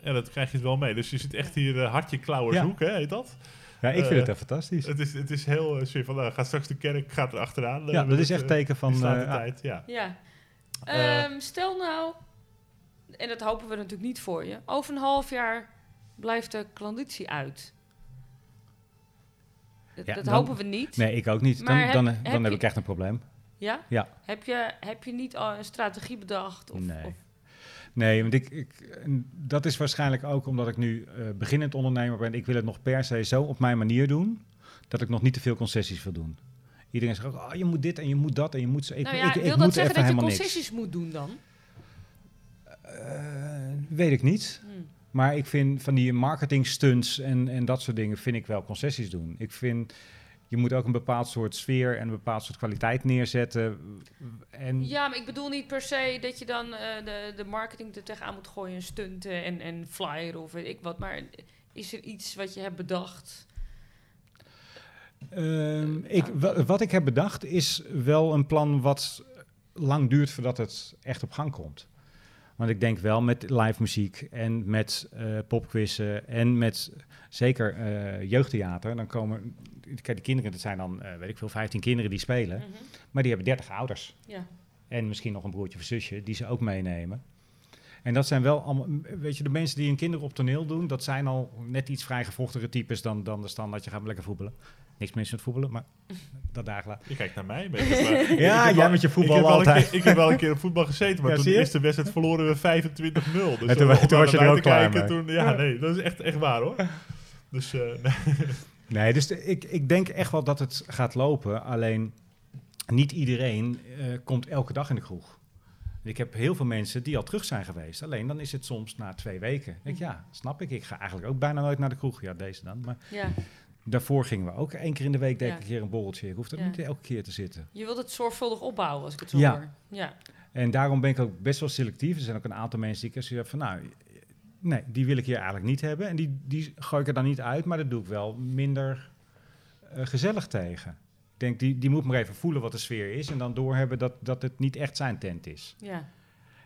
Ja, dat krijg je het wel mee. Dus je zit echt hier uh, hartje klauwershoek, hè, heet dat? Ja, ik vind Eh, het echt fantastisch. Het is, het is heel uh, sfeer van, nou, gaat straks de kerk, gaat er achteraan. eh, ja, dat is echt eh, teken van... eh, tijd, ja. Ja. Eh. Ehm, stel nou, en dat hopen we natuurlijk niet voor je, over een half jaar blijft de klanditie uit. Dat, Ja, dat dan- hopen we niet. nee, ik ook niet. Dan, heb- dan, heb dan heb je- ik echt een probleem. Ja? Ja. Heb je, heb je niet al een strategie bedacht? Of, Nee. of- Nee, want ik, ik, dat is waarschijnlijk ook omdat ik nu eh, beginnend ondernemer ben. Ik wil het nog per se zo op mijn manier doen, dat ik nog niet te veel concessies wil doen. Iedereen zegt ook, oh, je moet dit en je moet dat en je moet... zo- Ik, nou ja, ik, wil dat moet zeggen dat je niks. concessies moet doen dan? Eh, weet ik niet. Hm. Maar ik vind van die marketing stunts en, en dat soort dingen vind ik wel concessies doen. Ik vind, je moet ook een bepaald soort sfeer en een bepaald soort kwaliteit neerzetten. En Ja, maar ik bedoel niet per se dat je dan eh, de, de marketing er tegenaan moet gooien, stunten en, en flyer of weet ik wat. Maar is er iets wat je hebt bedacht? Ehm, ik, wa- wat ik heb bedacht is wel een plan wat lang duurt voordat het echt op gang komt. Want ik denk wel met live muziek en met eh popquizzen en met zeker eh, jeugdtheater. Dan komen, kijk, de kinderen, dat zijn dan, eh, weet ik veel, 15 kinderen die spelen. Mhm. Maar die hebben 30 ouders. Ja. En misschien nog een broertje of zusje die ze ook meenemen. En dat zijn wel allemaal, weet je, de mensen die hun kinderen op toneel doen, dat zijn al net iets vrijgevochtige types dan, dan de standaard. Je gaat lekker voetballen. Niks mis met voetballen, maar [LAUGHS] dat dagen later. Je kijkt naar mij een maar [LAUGHS] ik Ja, heb jij wel- met je ik voetbal heb wel een altijd. keer- Ik heb wel een keer op voetbal gezeten, maar Ja, toen de je? eerste wedstrijd verloren we 25-0. Dus En toen- was je er ook klaar kijken, mee. Toen, ja, Ja. nee, dat is echt, echt waar hoor. Dus eh, [LAUGHS] nee. Nee, dus de- ik, ik denk echt wel dat het gaat lopen. Alleen niet iedereen eh, komt elke dag in de kroeg. Ik heb heel veel mensen die al terug zijn geweest. Alleen dan is het soms na twee weken. Ik denk, ja, snap ik. Ik ga eigenlijk ook bijna nooit naar de kroeg. Ja, deze dan. Maar Ja. daarvoor gingen we ook één keer in de week denk Ja. ik een keer een borreltje. Ik hoef er Ja. niet elke keer te zitten. Je wilt het zorgvuldig opbouwen, als ik het zo Ja. hoor. Ja. En daarom ben ik ook best wel selectief. Er zijn ook een aantal mensen die ik zeg van nou, nee, die wil ik hier eigenlijk niet hebben. En die, die gooi ik er dan niet uit, maar dat doe ik wel minder eh, gezellig tegen. Ik denk, die, die moet maar even voelen wat de sfeer is en dan doorhebben dat, dat het niet echt zijn tent is. Ja.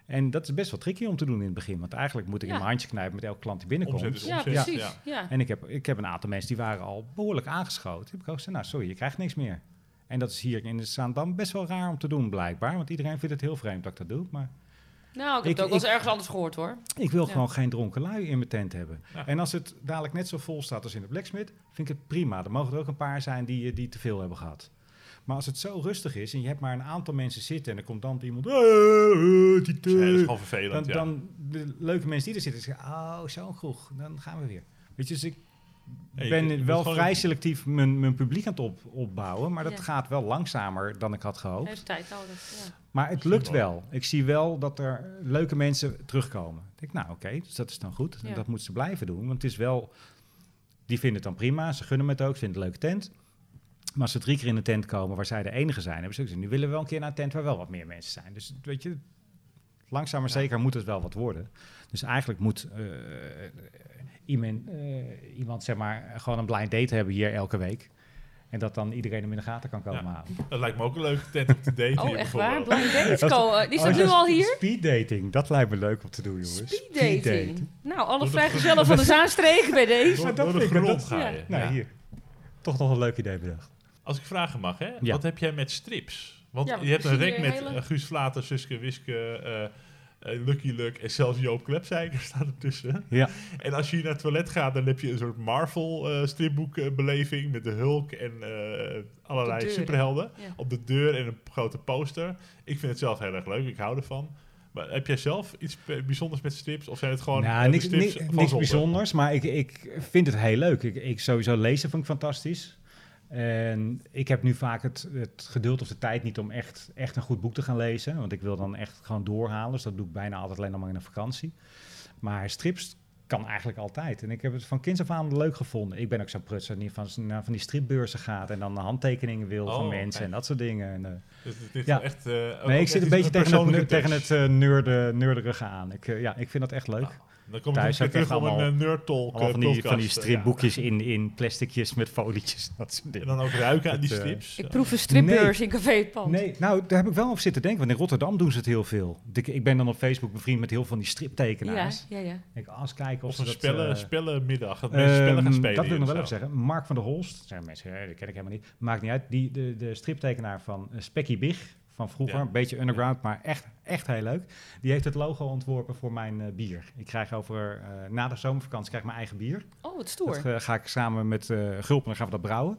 En dat is best wel tricky om te doen in het begin, want eigenlijk moet ik Ja. in mijn handje knijpen met elke klant die binnenkomt. Omzet ja, omzet. precies. Ja. Ja. En ik heb, ik heb een aantal mensen die waren al behoorlijk aangeschoten. Heb ik ook gezegd, nou sorry, je krijgt niks meer. En dat is hier in de Zaandam best wel raar om te doen blijkbaar, want iedereen vindt het heel vreemd dat ik dat doe. Maar Nou, ik heb Ik- het ook wel eens ergens anders gehoord hoor. Ik wil Ja. gewoon geen dronken lui in mijn tent hebben. Ja. En als het dadelijk net zo vol staat als in de Blacksmith, vind ik het prima. Er mogen er ook een paar zijn die, eh, die te veel hebben gehad. Maar als het zo rustig is en je hebt maar een aantal mensen zitten en er komt dan iemand... "Eh, eh, die Dus, nee, dat is te-" gewoon vervelend. dan, ja. dan de leuke mensen die er zitten zeggen, oh, zo'n kroeg, dan gaan we weer. Weet je, dus ik ben je wel gewoon- vrij selectief mijn, mijn publiek aan het op, opbouwen, maar dat Ja. gaat wel langzamer dan ik had gehoopt. Heeft tijd nodig. Ja. Maar het lukt wel. Ik zie wel dat er leuke mensen terugkomen. Ik denk, nou oké, dus dat is dan goed. Dat moeten ze blijven doen. Want het is wel, die vinden het dan prima. Ze gunnen me het ook, ze vinden het een leuke tent. Maar als ze drie keer in een tent komen waar zij de enige zijn, hebben ze ook nu willen we wel een keer naar een tent waar wel wat meer mensen zijn. Dus weet je, langzaam maar Ja. zeker moet het wel wat worden. Dus eigenlijk moet eh, iemand, eh, iemand, zeg maar, gewoon een blind date hebben hier elke week. En dat dan iedereen hem in de gaten kan komen Ja. halen. Dat lijkt me ook een leuke tent om te daten. Oh, echt waar? Blind dates [LAUGHS] Dat- komen. Is Oh, dat nu al hier? Speed dating, dat lijkt me leuk om te doen, jongens. Speed dating. Nou, alle vrijgezellen van [LAUGHS] de Zaanstreek bij deze. Door, dat door de vind ik- grond dat- ga je. Nou, Ja. hier. Toch nog een leuk idee bedacht. Als ik vragen mag, hè? Ja. Wat heb jij met strips? Want Ja, je hebt een rek met hele- Guus Vlater, Suske Wiske, eh, Lucky Luck en zelfs Joop Klepzijker [LAUGHS] staat ertussen. Ja. En als je hier naar het toilet gaat, dan heb je een soort Marvel eh met de Hulk en eh, allerlei superhelden. Ja. Op de deur en een grote poster. Ik vind het zelf heel erg leuk, ik hou ervan. Maar heb jij zelf iets bijzonders met strips? Of zijn het gewoon nou, eh, niks, niks, van niks bijzonders, maar ik, ik vind het heel leuk. Ik, ik sowieso lezen vind ik fantastisch. En ik heb nu vaak het, het geduld of de tijd niet om echt, echt een goed boek te gaan lezen. Want ik wil dan echt gewoon doorhalen. Dus dat doe ik bijna altijd alleen nog maar in een vakantie. Maar strips kan eigenlijk altijd. En ik heb het van kinds af aan leuk gevonden. Ik ben ook zo'n prutser die van, naar van die stripbeurzen gaat... en dan handtekeningen wil Oh, van mensen kijk. en dat soort dingen. En, eh, Dus dit is Ja. echt, eh, nee, ik zit een beetje tegen het, tegen het eh, neurde, neurderige aan. Ik, ja, ik vind dat echt leuk. Ah, Dan kom Thuis ik terug om een allemaal- uh, Nerd Talk Allemaal eh, van die, podcast, van die eh, stripboekjes in, in plasticjes met folietjes. Dat soort ja. dingen. En dan ook ruiken aan die eh, strips. Ik proef een stripbeurs in Café Pand. Nee, nou, daar heb ik wel over zitten denken. Want in Rotterdam doen ze het heel veel. Ik, ik ben dan op Facebook bevriend met heel veel van die ja, striptekenaars. ja, ja. Ik ga eens kijken of, Of ze een dat... spellen, eh, spellenmiddag. Dat mensen spellen gaan ehm, spelen. Dat wil ik nog wel even zeggen. Mark van der Holst, dat zijn mensen, hè, die ken ik helemaal niet. Maakt niet uit. Die, de, de striptekenaar van uh, Specky Big van vroeger. Een beetje underground, maar echt, echt heel leuk. Die heeft het logo ontworpen voor mijn eh, bier. Ik krijg over, eh, na de zomervakantie krijg ik mijn eigen bier. Oh, wat stoer. Dat eh, ga ik samen met Gulpen, dan gaan we dat brouwen.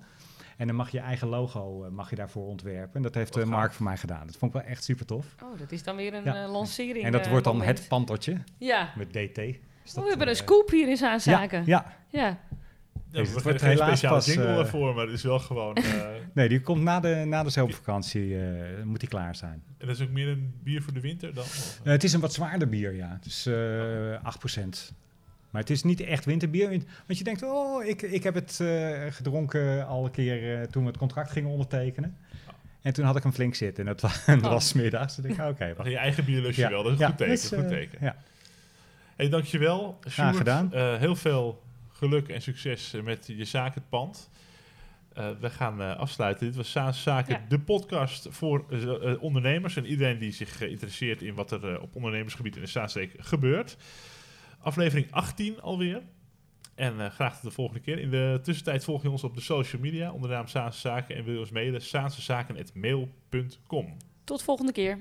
En dan mag je eigen logo mag je daarvoor ontwerpen. En dat heeft. Mark voor mij gedaan. Dat vond ik wel echt super tof. Oh, dat is dan weer een Ja. lancering. En dat wordt dan moment. het pantertje Ja. met DT. Is Oh, we hebben een scoop hier in Zaanzaken. Ja, ja, ja. Ja, we wordt hebben geen speciale pas, jingle eh, ervoor, maar het is wel gewoon... [LAUGHS] eh, nee, die komt na de, na de zomervakantie, eh, moet die klaar zijn. en dat is ook meer een bier voor de winter dan? Het is een wat zwaarder bier, ja. Is eh 8%. Maar het is niet echt winterbier. Want je denkt, oh, ik, ik heb het gedronken al een keer toen we het contract gingen ondertekenen. En toen had ik hem flink zitten. En dat, wa- [LAUGHS] en dat was 's middags. Toen dacht ik, oké, wacht. je eigen bier lust je Ja, wel, dat is een ja, goed teken. is, goed teken. ja. Hey, dankjewel. Sjoerd. gedaan. Heel veel geluk en succes eh, met je zaak Het Pand. Eh, we gaan eh, afsluiten. Dit was Saas Zaken, Ja. de podcast voor ondernemers en iedereen die zich interesseert in wat er op ondernemersgebied in de Zaanstreek gebeurt. Aflevering 18 alweer. En graag tot de volgende keer. In de tussentijd volg je ons op de social media onder de naam Saanse Zaken en wil je ons mailen saansezaken.mail.com. Tot volgende keer.